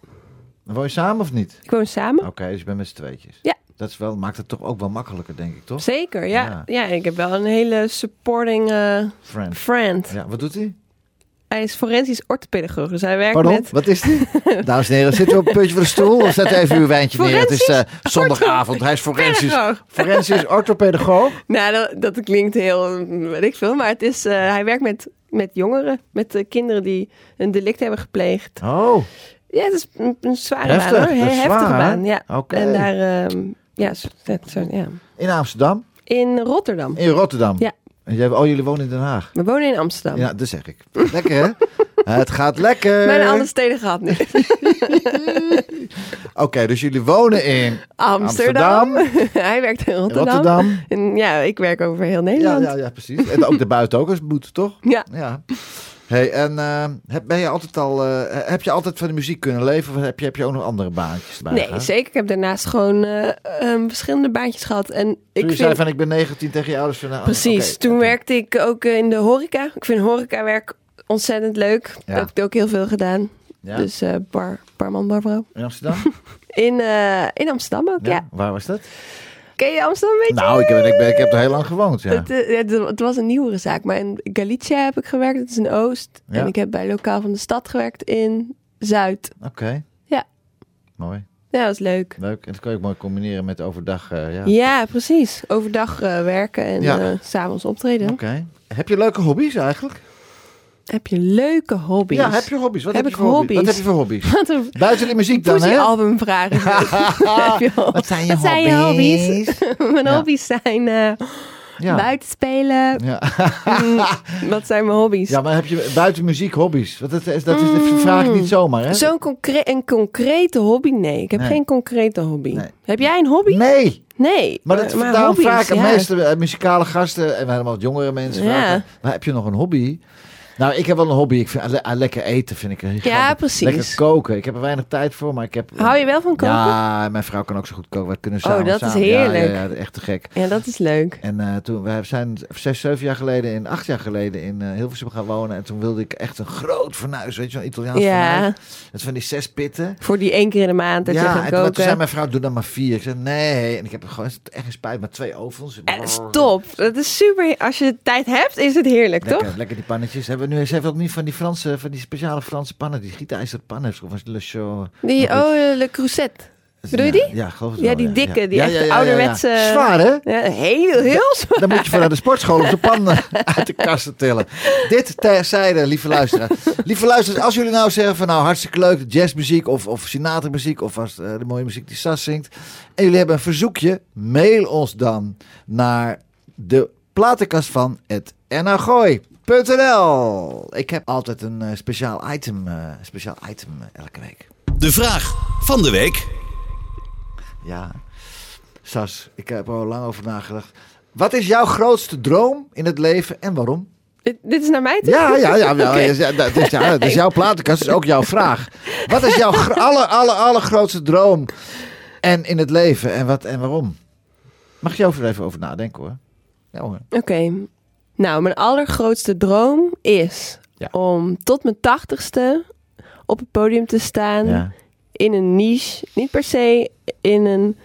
[SPEAKER 2] Woon je samen of niet?
[SPEAKER 4] Ik woon samen.
[SPEAKER 2] Oké, dus je bent met z'n tweetjes.
[SPEAKER 4] Ja.
[SPEAKER 2] Dat is wel, maakt het toch ook wel makkelijker, denk ik, toch?
[SPEAKER 4] Zeker, ja.
[SPEAKER 2] Ja.
[SPEAKER 4] ja. ik heb wel een hele supporting eh,
[SPEAKER 2] Friend.
[SPEAKER 4] friend.
[SPEAKER 2] Ja, wat doet hij?
[SPEAKER 4] Hij is forensisch orthopedagoog, dus hij werkt
[SPEAKER 2] Pardon,
[SPEAKER 4] met...
[SPEAKER 2] wat is die? Dames en heren, zit u op een puntje van de stoel of zet even uw wijntje neer? Het is eh, zondagavond, hij is forensisch,
[SPEAKER 4] Pedagoog.
[SPEAKER 2] forensisch orthopedagoog.
[SPEAKER 4] Nou, dat, dat klinkt heel, weet ik veel, maar het is, eh, hij werkt met, met jongeren, met eh, kinderen die een delict hebben gepleegd.
[SPEAKER 2] Oh,
[SPEAKER 4] Ja, het is een, een zware
[SPEAKER 2] Heftig,
[SPEAKER 4] baan hoor, He- heftige
[SPEAKER 2] zwaar,
[SPEAKER 4] baan, ja. En daar, ehm, ja, zo, zo, ja,
[SPEAKER 2] in Amsterdam,
[SPEAKER 4] in Rotterdam.
[SPEAKER 2] in Rotterdam.
[SPEAKER 4] Ja.
[SPEAKER 2] En jij, oh, jullie wonen in Den Haag.
[SPEAKER 4] We wonen in Amsterdam.
[SPEAKER 2] Ja, dat zeg ik. Lekker hè? Het gaat lekker.
[SPEAKER 4] Mijn andere steden gehad nu.
[SPEAKER 2] Oké, dus jullie wonen in
[SPEAKER 4] Amsterdam. hij werkt in Rotterdam.
[SPEAKER 2] Rotterdam.
[SPEAKER 4] En ja, ik werk over heel
[SPEAKER 2] Ja,
[SPEAKER 4] Nederland.
[SPEAKER 2] ja, ja, precies. En ook de buiten ook als het moet, toch?
[SPEAKER 4] Ja.
[SPEAKER 2] Ja. Hey, en eh, heb, ben je altijd al, eh, heb je altijd van de muziek kunnen leven? Of heb je, heb je ook nog andere baantjes erbij
[SPEAKER 4] Nee, zeker. Ik heb daarnaast gewoon eh, ehm, verschillende baantjes gehad. En
[SPEAKER 2] Toen
[SPEAKER 4] ik
[SPEAKER 2] je
[SPEAKER 4] vind...
[SPEAKER 2] zei van ik ben 19 tegen je ouders. Van, nou,
[SPEAKER 4] Precies. Toen werkte ik ook in de horeca. Ik vind horecawerk ontzettend leuk.
[SPEAKER 2] Ja.
[SPEAKER 4] Heb ik ook heel veel gedaan.
[SPEAKER 2] Ja?
[SPEAKER 4] Dus bar, barman, barvrouw.
[SPEAKER 2] In Amsterdam?
[SPEAKER 4] In, in Amsterdam ook, ja.
[SPEAKER 2] Waar was dat?
[SPEAKER 4] Ken je Amsterdam een beetje?
[SPEAKER 2] Nou, ik, heb, ik, ben, ik heb er heel lang gewoond, ja.
[SPEAKER 4] Het, eh, het, het was een nieuwere zaak, maar in Galicia heb ik gewerkt. Dat is in Oost.
[SPEAKER 2] Ja.
[SPEAKER 4] En ik heb bij Lokaal van de Stad gewerkt in Zuid.
[SPEAKER 2] Oké.
[SPEAKER 4] Ja.
[SPEAKER 2] Mooi.
[SPEAKER 4] Ja, dat was leuk.
[SPEAKER 2] Leuk. En dat kan je ook mooi combineren met overdag. eh, ja.
[SPEAKER 4] Ja, precies. Overdag eh, werken en
[SPEAKER 2] Ja.
[SPEAKER 4] s s'avonds optreden.
[SPEAKER 2] Oké. Heb je leuke hobby's eigenlijk?
[SPEAKER 4] Heb je leuke hobby's?
[SPEAKER 2] Ja, heb je hobby's? Wat
[SPEAKER 4] Heb
[SPEAKER 2] heb,
[SPEAKER 4] ik
[SPEAKER 2] je voor hobby's? Wat
[SPEAKER 4] hobby's?
[SPEAKER 2] heb je voor hobby's?
[SPEAKER 4] Een
[SPEAKER 2] Buiten de muziek dan, hè?
[SPEAKER 4] album vragen. Hobby's?
[SPEAKER 2] Wat zijn je
[SPEAKER 4] Wat zijn je
[SPEAKER 2] hobby's?
[SPEAKER 4] Mijn
[SPEAKER 2] Ja.
[SPEAKER 4] hobby's zijn eh,
[SPEAKER 2] Ja.
[SPEAKER 4] buiten spelen.
[SPEAKER 2] Ja.
[SPEAKER 4] Mm, wat zijn mijn hobby's?
[SPEAKER 2] ja, maar heb je buiten muziek hobby's? Want dat is, dat is, dat vraag ik niet zomaar, hè?
[SPEAKER 4] Zo'n concre een concrete hobby? Nee, ik heb
[SPEAKER 2] Nee.
[SPEAKER 4] geen concrete hobby.
[SPEAKER 2] Nee.
[SPEAKER 4] Heb jij een hobby?
[SPEAKER 2] Nee,
[SPEAKER 4] Nee.
[SPEAKER 2] maar, dat,
[SPEAKER 4] maar
[SPEAKER 2] daarom
[SPEAKER 4] hobby's,
[SPEAKER 2] vraag ik aan
[SPEAKER 4] ja.
[SPEAKER 2] meeste eh, muzikale gasten en helemaal wat jongere mensen. Vragen, maar heb je nog een hobby? Nou, ik heb wel een hobby. Ik vind ah, lekker eten vind ik
[SPEAKER 4] Ja, precies.
[SPEAKER 2] Lekker koken. Ik heb er weinig tijd voor, maar ik heb.
[SPEAKER 4] Hou je wel van koken?
[SPEAKER 2] Ja, mijn vrouw kan ook zo goed koken. We kunnen
[SPEAKER 4] Oh,
[SPEAKER 2] samen.
[SPEAKER 4] dat is
[SPEAKER 2] samen- ja,
[SPEAKER 4] heerlijk.
[SPEAKER 2] Ja, ja, echt te gek.
[SPEAKER 4] Ja, dat is leuk.
[SPEAKER 2] En eh, toen, we zijn zes, zeven jaar geleden, in, acht jaar geleden in eh, Hilversum gaan wonen. En toen wilde ik echt een groot fornuis, weet je, een Italiaans
[SPEAKER 4] Ja,
[SPEAKER 2] fornuis. Dat is van die zes pitten.
[SPEAKER 4] voor die één keer in de maand dat je
[SPEAKER 2] ja,
[SPEAKER 4] gaat
[SPEAKER 2] en toen, toen zei
[SPEAKER 4] koken.
[SPEAKER 2] mijn vrouw, doe dan maar vier. Ik zei, nee. En ik heb er gewoon echt geen spijt, maar twee ovens.
[SPEAKER 4] En dat is top. Dat is super. Als je tijd hebt, is het heerlijk,
[SPEAKER 2] Lekker,
[SPEAKER 4] toch?
[SPEAKER 2] lekker die pannetjes. Hebben nu, ze heeft ook niet van die Franse, van die speciale Franse pannen, die gietijzeren pannen. Of Le Show.
[SPEAKER 4] Die,
[SPEAKER 2] iets.
[SPEAKER 4] oh, eh, Le Creuset. Bedoel je
[SPEAKER 2] Ja,
[SPEAKER 4] die?
[SPEAKER 2] Ja, geloof het
[SPEAKER 4] Ja,
[SPEAKER 2] wel,
[SPEAKER 4] die dikke, die
[SPEAKER 2] Ja,
[SPEAKER 4] echt ouderwetse-
[SPEAKER 2] Zwaar, hè?
[SPEAKER 4] Ja, heel, heel zwaar.
[SPEAKER 2] Dan moet je voor naar de sportschool om de pan eh, uit de kast te tillen. Dit terzijde, lieve luisteraars. Lieve luisteraars, als jullie nou zeggen van nou hartstikke leuk, jazzmuziek of, of muziek of als, eh, de mooie muziek die Sas zingt. En jullie hebben een verzoekje, mail ons dan naar de platenkast van het Ik heb altijd een eh, speciaal item, eh, speciaal item eh, elke week.
[SPEAKER 1] De vraag van de week.
[SPEAKER 2] Ja, Sas, ik heb er al lang over nagedacht. Wat is jouw grootste droom in het leven en waarom?
[SPEAKER 4] Dit, dit is naar mij toe?
[SPEAKER 2] Ja, ja, ja. ja, ja, dat, is, ja dat is jouw platenkast, dat is ook jouw vraag. Wat is jouw gro- aller, aller, allergrootste droom en in het leven en, wat, en waarom? Mag je over even over nadenken hoor. Ja hoor.
[SPEAKER 4] Oké. Nou, mijn allergrootste droom is
[SPEAKER 2] Ja.
[SPEAKER 4] om tot mijn tachtigste op het podium te staan
[SPEAKER 2] Ja.
[SPEAKER 4] in een niche. Niet per se in een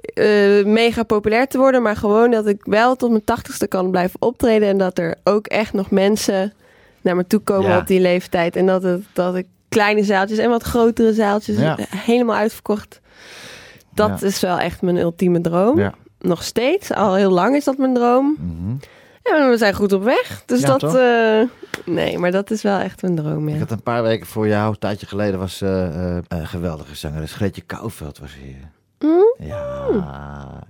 [SPEAKER 4] eh, mega populair te worden, maar gewoon dat ik wel tot mijn tachtigste kan blijven optreden en dat er ook echt nog mensen naar me toe komen
[SPEAKER 2] Ja.
[SPEAKER 4] op die leeftijd en dat, het, dat ik kleine zaaltjes en wat grotere zaaltjes helemaal uitverkocht. Dat is wel echt mijn ultieme droom. Nog steeds, al heel lang is dat mijn droom.
[SPEAKER 2] Mhm.
[SPEAKER 4] Ja, we zijn goed op weg. Dus
[SPEAKER 2] Ja,
[SPEAKER 4] dat. eh, nee, maar dat is wel echt een droom.
[SPEAKER 2] Ik
[SPEAKER 4] Ja.
[SPEAKER 2] had een paar weken voor jou, een tijdje geleden, was eh, een geweldige zangeres. Greetje Kouwveld was hier.
[SPEAKER 4] Hm?
[SPEAKER 2] Ja,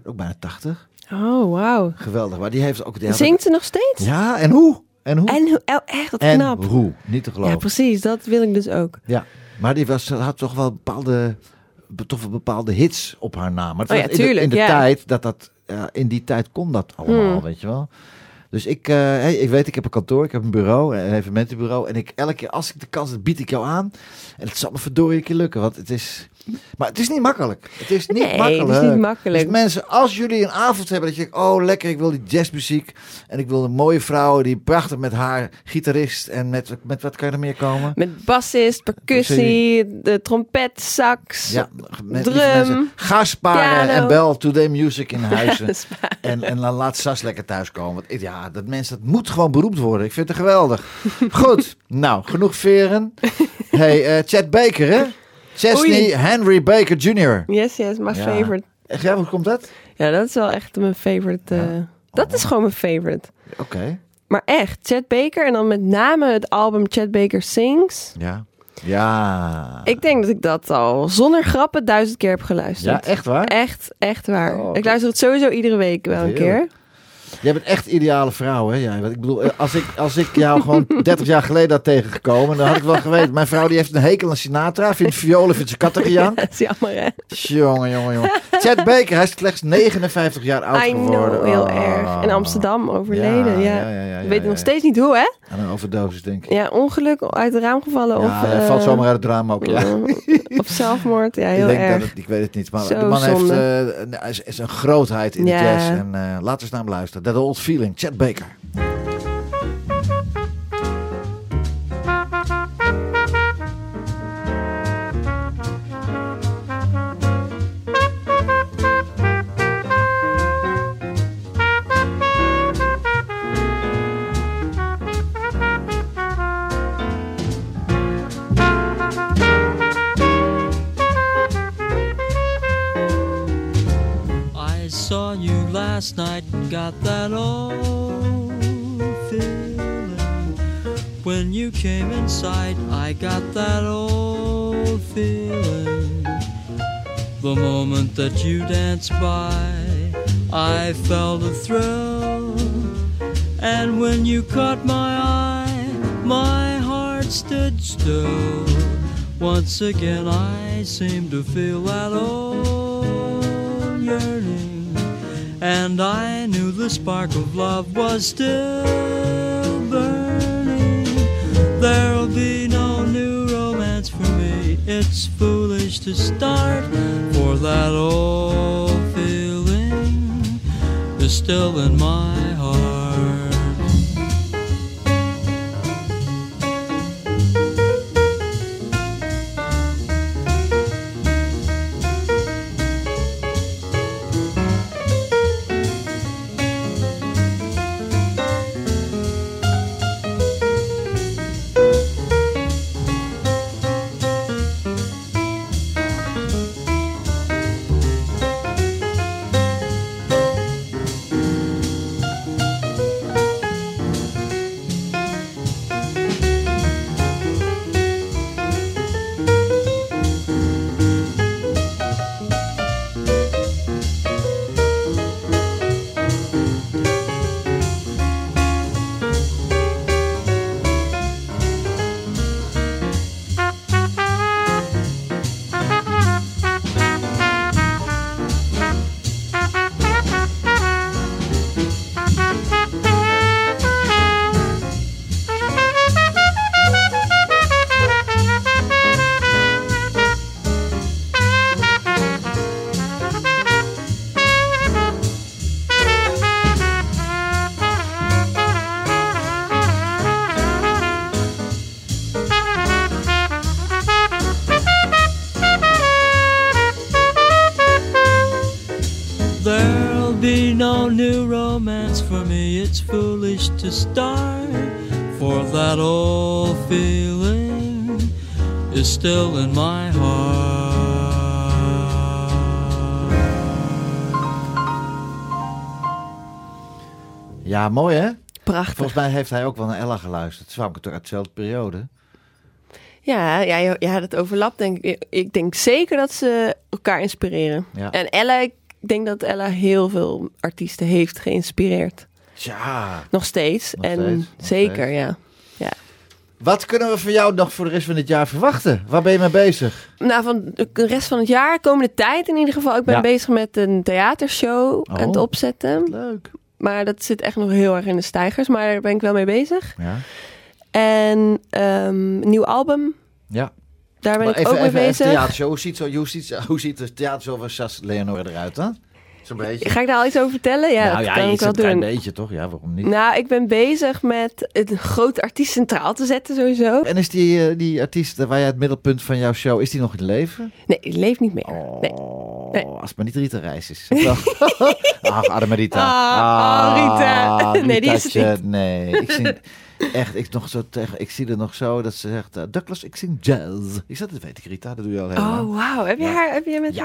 [SPEAKER 2] ook bijna 80.
[SPEAKER 4] Oh, wauw.
[SPEAKER 2] Geweldig, maar die heeft ook... Die
[SPEAKER 4] Zingt ze nog steeds?
[SPEAKER 2] Ja, en hoe? En hoe?
[SPEAKER 4] En hoe- oh, echt, wat
[SPEAKER 2] En
[SPEAKER 4] knap.
[SPEAKER 2] hoe? Niet te geloven.
[SPEAKER 4] Ja, precies. Dat wil ik dus ook.
[SPEAKER 2] Ja, maar die was, had toch wel bepaalde, be- toch wel bepaalde hits op haar naam. Maar het
[SPEAKER 4] Oh
[SPEAKER 2] in de, in tijd dat dat, in die tijd kon dat allemaal,
[SPEAKER 4] Hmm.
[SPEAKER 2] weet je wel. Dus ik, eh, hey, ik weet, ik heb een kantoor, ik heb een bureau, een evenementenbureau. En ik, elke keer als ik de kans heb, bied ik jou aan. En het zal me verdorie een keer lukken, want het is... Maar het is niet makkelijk. Het is niet
[SPEAKER 4] Nee,
[SPEAKER 2] makkelijk.
[SPEAKER 4] het is niet makkelijk.
[SPEAKER 2] Dus mensen, als jullie een avond hebben dat je denkt, oh lekker, ik wil die jazzmuziek. En ik wil een mooie vrouw die prachtig met haar gitarist en met, met wat kan je er meer komen?
[SPEAKER 4] Met bassist, percussie, de trompet, sax.
[SPEAKER 2] Ja, met,
[SPEAKER 4] Drum,
[SPEAKER 2] mensen, ga sparen
[SPEAKER 4] piano.
[SPEAKER 2] en bel Today Music in huizen. En, en laat Sas lekker thuiskomen. Want ja, dat mensen, dat moet gewoon beroemd worden. Ik vind het geweldig. Goed, nou, genoeg veren. hey, eh, Chad Baker, hè? Chesney. Henry Baker Jr.
[SPEAKER 4] Yes, yes, my
[SPEAKER 2] Ja.
[SPEAKER 4] favorite.
[SPEAKER 2] Echt, ja, hoe komt dat?
[SPEAKER 4] Ja, dat is wel echt mijn favorite. eh, Dat
[SPEAKER 2] Oh.
[SPEAKER 4] is gewoon mijn favorite.
[SPEAKER 2] Oké,
[SPEAKER 4] Maar echt, Chad Baker en dan met name het album Chad Baker Sings.
[SPEAKER 2] ja. Ja.
[SPEAKER 4] Ik denk dat ik dat al zonder grappen duizend keer heb
[SPEAKER 2] ja,
[SPEAKER 4] geluisterd.
[SPEAKER 2] echt waar?
[SPEAKER 4] Echt, echt waar.
[SPEAKER 2] Oh,
[SPEAKER 4] ik luister het sowieso iedere week wel een keer.
[SPEAKER 2] Jij bent echt ideale vrouw, hè? Jij. Want ik bedoel, eh, als ik, als ik jou gewoon 30 jaar geleden had tegengekomen, dan had ik wel geweten. Mijn vrouw die heeft een hekel aan Sinatra, vindt violen, vindt ze kattengejank.
[SPEAKER 4] Dat is jammer, hè?
[SPEAKER 2] Jongen, jongen, jongen. Chad Baker, hij is slechts 59 jaar oud
[SPEAKER 4] I
[SPEAKER 2] geworden.
[SPEAKER 4] know, heel
[SPEAKER 2] Oh.
[SPEAKER 4] erg. In Amsterdam overleden, ja.
[SPEAKER 2] ja,
[SPEAKER 4] Ik nog steeds niet hoe, hè?
[SPEAKER 2] Aan een overdosis, denk ik.
[SPEAKER 4] Ja, ongeluk uit het raam gevallen of...
[SPEAKER 2] hij
[SPEAKER 4] eh,
[SPEAKER 2] valt zomaar uit het drama ook. Ja.
[SPEAKER 4] Of zelfmoord, ja,
[SPEAKER 2] ik,
[SPEAKER 4] heel
[SPEAKER 2] denk
[SPEAKER 4] erg.
[SPEAKER 2] Dat het, ik weet het niet, maar
[SPEAKER 4] Zo
[SPEAKER 2] de man heeft,
[SPEAKER 4] zonde.
[SPEAKER 2] eh, is, is een grootheid in de jazz. En eh, laten we eens naar hem luisteren. That Old Feeling, Chad Baker.
[SPEAKER 8] Last night got that old feeling. When you came inside, I got that old feeling. The moment that you danced by, I felt a thrill. And when you caught my eye, my heart stood still. Once again, I seemed to feel that old. And I knew the spark of love was still burning. There'll be no new romance for me. It's foolish to start, for that old feeling is still in my
[SPEAKER 2] Ja, mooi hè?
[SPEAKER 4] Prachtig.
[SPEAKER 2] Volgens mij heeft hij ook wel naar Ella geluisterd. Ze kwamen toch uit dezelfde periode.
[SPEAKER 4] Ja, ja, ja, dat overlapt denk ik. Ik denk zeker dat ze elkaar inspireren.
[SPEAKER 2] Ja.
[SPEAKER 4] En Ella, ik denk dat Ella heel veel artiesten heeft geïnspireerd.
[SPEAKER 2] Ja.
[SPEAKER 4] Nog steeds.
[SPEAKER 2] Nog
[SPEAKER 4] en
[SPEAKER 2] steeds, nog
[SPEAKER 4] zeker,
[SPEAKER 2] steeds.
[SPEAKER 4] ja. ja.
[SPEAKER 2] Wat kunnen we van jou nog voor de rest van dit jaar verwachten? Waar ben je mee bezig?
[SPEAKER 4] Nou, van de rest van het jaar, komende tijd in ieder geval. Ik ben
[SPEAKER 2] Ja.
[SPEAKER 4] bezig met een theatershow
[SPEAKER 2] Oh.
[SPEAKER 4] aan het opzetten.
[SPEAKER 2] Leuk.
[SPEAKER 4] Maar dat zit echt nog heel erg in de stijgers. Maar daar ben ik wel mee bezig.
[SPEAKER 2] Ja.
[SPEAKER 4] En ehm, een nieuw album.
[SPEAKER 2] Ja.
[SPEAKER 4] Daar ben
[SPEAKER 2] Maar
[SPEAKER 4] ik ook mee
[SPEAKER 2] even
[SPEAKER 4] bezig.
[SPEAKER 2] theatershow. Hoe ziet, zo, hoe, ziet, hoe ziet de theatershow van Sas Leonore eruit dan? Zo'n beetje.
[SPEAKER 4] Ga ik daar al iets over vertellen? Ja,
[SPEAKER 2] nou
[SPEAKER 4] dat
[SPEAKER 2] ja,
[SPEAKER 4] kan ik
[SPEAKER 2] iets
[SPEAKER 4] wel
[SPEAKER 2] een klein
[SPEAKER 4] doen.
[SPEAKER 2] beetje toch? Ja, waarom niet?
[SPEAKER 4] Nou, ik ben bezig met een grote artiest centraal te zetten sowieso.
[SPEAKER 2] En is die, eh, die artiest waar jij het middelpunt van jouw show, is die nog in leven?
[SPEAKER 4] Nee, die leeft niet meer.
[SPEAKER 2] Oh,
[SPEAKER 4] Nee. Nee.
[SPEAKER 2] als het maar niet Rita Reis is. Ach, Arme Rita.
[SPEAKER 4] Ah, ah, Rita. Nee, die is het
[SPEAKER 2] Ritaatje, Nee, ik zie, Echt, ik, nog zo tegen, ik zie er nog zo dat ze zegt... eh, Douglas, ik zing jazz. Ik zat, dat weet ik Rita, dat doe je al lang.
[SPEAKER 4] Oh, wauw. Heb je
[SPEAKER 2] Ja.
[SPEAKER 4] haar, heb je met
[SPEAKER 2] Ja.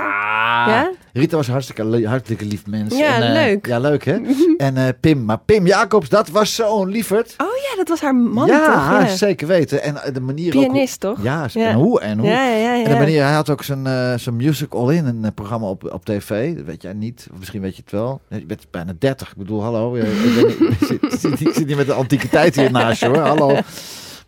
[SPEAKER 4] Ja?
[SPEAKER 2] Rita was een hartstikke, hartstikke lief mens.
[SPEAKER 4] Ja,
[SPEAKER 2] En, eh,
[SPEAKER 4] leuk.
[SPEAKER 2] Ja, leuk hè? en eh, Pim, maar Pim Jacobs, dat was zo'n lieverd.
[SPEAKER 4] Oh ja, dat was haar man
[SPEAKER 2] ja,
[SPEAKER 4] toch? Ja,
[SPEAKER 2] zeker weten. En de manier ook...
[SPEAKER 4] Pianist toch?
[SPEAKER 2] Ja, en hoe en hoe.
[SPEAKER 4] Ja, ja, ja.
[SPEAKER 2] En de manier, hij had ook zijn, zijn Music All In, een programma op, op tv. Dat weet jij niet, of misschien weet je het wel. Je bent bijna 30. Ik bedoel, hallo. Ik, ben niet- ik, zit, ik zit- ik zit niet met de antiquiteit hier hoor, hallo.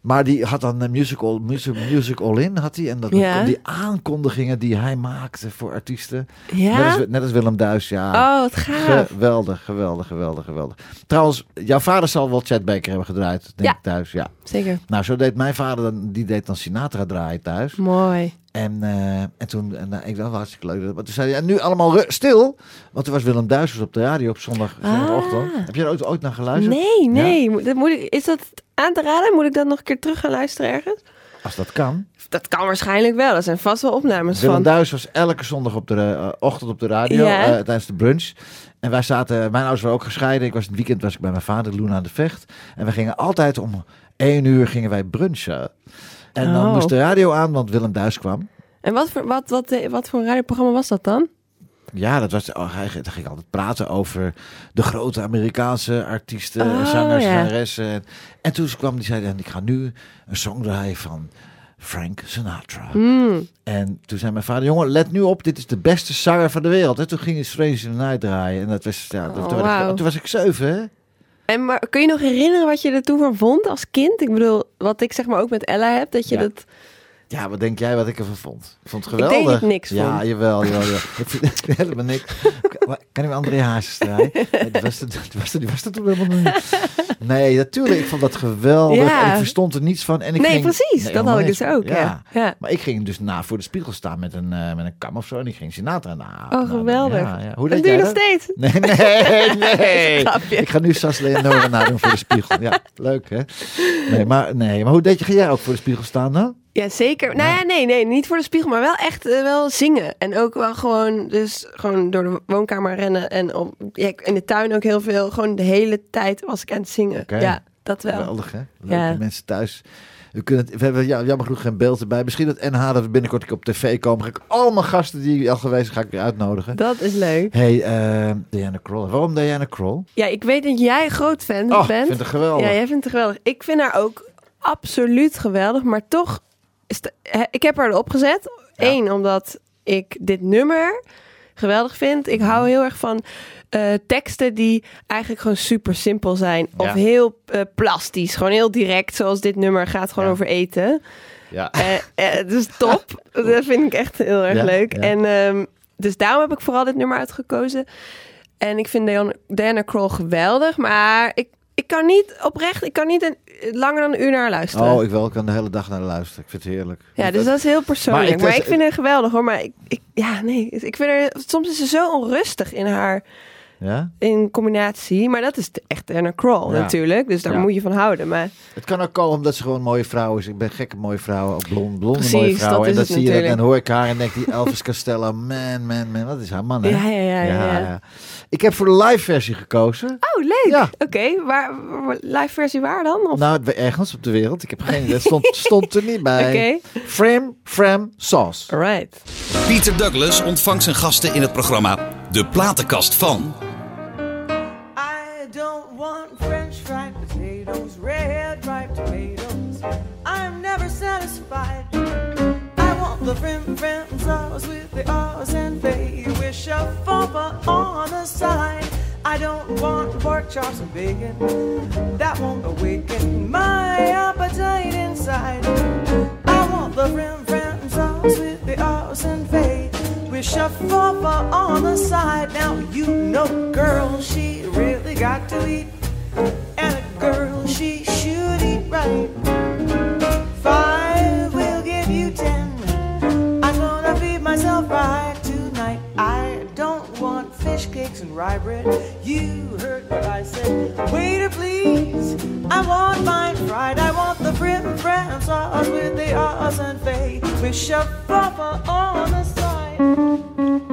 [SPEAKER 2] Maar die had dan een musical, music, music All In, had hij. En dat,
[SPEAKER 4] Ja.
[SPEAKER 2] die aankondigingen die hij maakte voor artiesten.
[SPEAKER 4] Ja?
[SPEAKER 2] Net, als, net als Willem Duis, ja.
[SPEAKER 4] Oh, wat gaaf.
[SPEAKER 2] Geweldig, geweldig, geweldig, geweldig. Trouwens, jouw vader zal wel Chad Baker hebben gedraaid, denk
[SPEAKER 4] Ja.
[SPEAKER 2] ik thuis. Ja.
[SPEAKER 4] Zeker.
[SPEAKER 2] Nou, zo deed mijn vader, dan, die deed dan Sinatra draaien thuis.
[SPEAKER 4] Mooi.
[SPEAKER 2] En, eh, en toen, en, eh, ik dacht, hartstikke leuk. Maar toen zei hij, en nu allemaal stil. Want toen was Willem Duis op de radio op zondag, zondagochtend.
[SPEAKER 4] Ah.
[SPEAKER 2] Heb je er ooit, ooit naar geluisterd?
[SPEAKER 4] Nee, nee. Dat moet ik, is dat aan te raden? Moet ik dat nog een keer terug gaan luisteren ergens?
[SPEAKER 2] Als dat kan.
[SPEAKER 4] Dat kan waarschijnlijk wel. Er zijn vast wel opnames
[SPEAKER 2] Willem
[SPEAKER 4] van.
[SPEAKER 2] Duis was elke zondag op de eh, ochtend op de radio
[SPEAKER 4] Ja.
[SPEAKER 2] tijdens de brunch. En wij zaten, mijn ouders waren ook gescheiden. Ik was het weekend was ik bij mijn vader, Luna aan de Vecht. En we gingen altijd om één uur gingen wij brunchen. En dan
[SPEAKER 4] Oh.
[SPEAKER 2] moest de radio aan, want Willem Duis kwam.
[SPEAKER 4] En wat voor, wat, wat, wat voor radioprogramma was dat dan?
[SPEAKER 2] Ja, dat was, oh, hij, ging altijd praten over de grote Amerikaanse artiesten,
[SPEAKER 4] Oh,
[SPEAKER 2] zangers,
[SPEAKER 4] ja.
[SPEAKER 2] zangeressen. En, en toen ze kwam, die zei, en ik ga nu een song draaien van Frank Sinatra.
[SPEAKER 4] Hmm.
[SPEAKER 2] En toen zei mijn vader, jongen, let nu op, dit is de beste zanger van de wereld. En toen ging hij Strange Night draaien. En dat was, ja,
[SPEAKER 4] Oh,
[SPEAKER 2] toen, was ik, toen was ik zeven, hè?
[SPEAKER 4] En maar kun je nog herinneren wat je er toen van vond als kind? Ik bedoel, wat ik zeg maar ook met Ella heb, dat je
[SPEAKER 2] Ja.
[SPEAKER 4] dat...
[SPEAKER 2] Ja, wat denk jij wat ik ervan vond? Ik vond het
[SPEAKER 4] Ik denk
[SPEAKER 2] geweldig.
[SPEAKER 4] dat ik niks
[SPEAKER 2] ja,
[SPEAKER 4] vond.
[SPEAKER 2] jawel, jawel, jawel. ik vind helemaal niks. Kan ik André? Nee, Die was, die, was die was helemaal niet. Nee, natuurlijk. Ik vond dat geweldig.
[SPEAKER 4] Ja.
[SPEAKER 2] Ik verstond er niets van. En ik
[SPEAKER 4] Nee,
[SPEAKER 2] ging,
[SPEAKER 4] precies. Dat had ik dus ook, ja. Ja.
[SPEAKER 2] Maar ik ging dus na voor de spiegel staan met een, eh, met een kam of zo. En ik ging Sinatra na.
[SPEAKER 4] Oh, geweldig.
[SPEAKER 2] Ja, ja. Hoe
[SPEAKER 4] dat
[SPEAKER 2] deed
[SPEAKER 4] doe je
[SPEAKER 2] jij
[SPEAKER 4] nog
[SPEAKER 2] dat?
[SPEAKER 4] steeds.
[SPEAKER 2] Nee, nee, nee. Ik ga nu Sas Leonora nadoen voor de spiegel. Ja, leuk hè? Nee, maar, nee, maar hoe deed je? Ga jij ook voor de spiegel staan dan?
[SPEAKER 4] Ja, zeker. Nou ja, nee, nee, niet voor de spiegel, maar wel echt eh, wel zingen. En ook wel gewoon, dus gewoon door de woonkamer rennen en op, ja, in de tuin ook heel veel. Gewoon de hele tijd was ik aan het zingen. Ja, dat wel.
[SPEAKER 2] Geweldig hè? Leuke
[SPEAKER 4] Ja.
[SPEAKER 2] mensen thuis. We, kunnen het, we hebben ja, jammer genoeg geen beeld erbij. Misschien dat NH dat we binnenkort op tv komen. Ga ik al mijn gasten die al geweest zijn, ga ik weer uitnodigen.
[SPEAKER 4] Dat is leuk.
[SPEAKER 2] Hey, eh, Diana Kroll. Waarom Diana Kroll?
[SPEAKER 4] Ja, ik weet dat jij een groot fan
[SPEAKER 2] Oh, ik
[SPEAKER 4] bent.
[SPEAKER 2] vind het geweldig.
[SPEAKER 4] Ja, jij vindt het geweldig. Ik vind haar ook absoluut geweldig, maar toch, ik heb haar erop gezet. Eén, omdat ik dit nummer geweldig vind. Ik hou heel erg van eh, teksten die eigenlijk gewoon super simpel zijn. Of
[SPEAKER 2] Ja.
[SPEAKER 4] heel eh, plastisch, gewoon heel direct, zoals dit nummer gaat gewoon
[SPEAKER 2] Ja.
[SPEAKER 4] over eten.
[SPEAKER 2] Ja.
[SPEAKER 4] Eh, dus top. dat vind ik echt heel erg
[SPEAKER 2] Ja,
[SPEAKER 4] leuk.
[SPEAKER 2] ja.
[SPEAKER 4] En ehm, dus daarom heb ik vooral dit nummer uitgekozen. En ik vind Diana, Diana Kroll geweldig, maar ik, ik kan niet oprecht, ik kan niet een, langer dan een uur naar luisteren.
[SPEAKER 2] Oh, ik wel. Ik kan de hele dag naar luisteren. Ik vind het heerlijk.
[SPEAKER 4] ja, dus dat is heel persoonlijk.
[SPEAKER 2] Maar
[SPEAKER 4] Maar
[SPEAKER 2] ik-
[SPEAKER 4] ik, vind haar geweldig hoor. Maar ik, ik, ja, nee, ik vind haar, soms is ze zo onrustig in haar
[SPEAKER 2] Ja?
[SPEAKER 4] in combinatie. Maar dat is de- echt Kroll
[SPEAKER 2] Ja.
[SPEAKER 4] natuurlijk. Dus daar
[SPEAKER 2] Ja.
[SPEAKER 4] moet je van houden. Maar
[SPEAKER 2] Het kan ook komen omdat ze gewoon een mooie vrouw is. Ik ben gek op mooie vrouwen. Ook blond, blonde
[SPEAKER 4] Precies,
[SPEAKER 2] mooie vrouwen.
[SPEAKER 4] dat
[SPEAKER 2] en
[SPEAKER 4] is
[SPEAKER 2] dat zie je. En
[SPEAKER 4] natuurlijk.
[SPEAKER 2] dan hoor ik haar en denk die Elvis Costello. Man, man, man. Dat is haar man, hè?
[SPEAKER 4] ja, ja, ja. ja, ja.
[SPEAKER 2] Ik heb voor de live versie gekozen.
[SPEAKER 4] Oh, leuk.
[SPEAKER 2] Ja.
[SPEAKER 4] Oké, waar, waar- live versie waar dan? Of?
[SPEAKER 2] Nou, ergens op de wereld. Ik heb geen idee. Het stond, stond er niet bij.
[SPEAKER 4] Oké.
[SPEAKER 2] Frame, Fram, Sauce.
[SPEAKER 4] Alright.
[SPEAKER 1] Pieter Douglas ontvangt zijn gasten in het programma De Platenkast van.
[SPEAKER 9] The and bay with fava on the side. I don't want pork chops and bacon. That won't awaken my appetite inside. I want the frim fram sauce with the O's and bay with fava on the side. Now you know, girl, she really got to eat, and a girl she should eat right. Cakes and rye bread. You heard what I said. Waiter, please. I want mine fried. I want the prim fram sauce with the Oz and Fay with shababa on the side.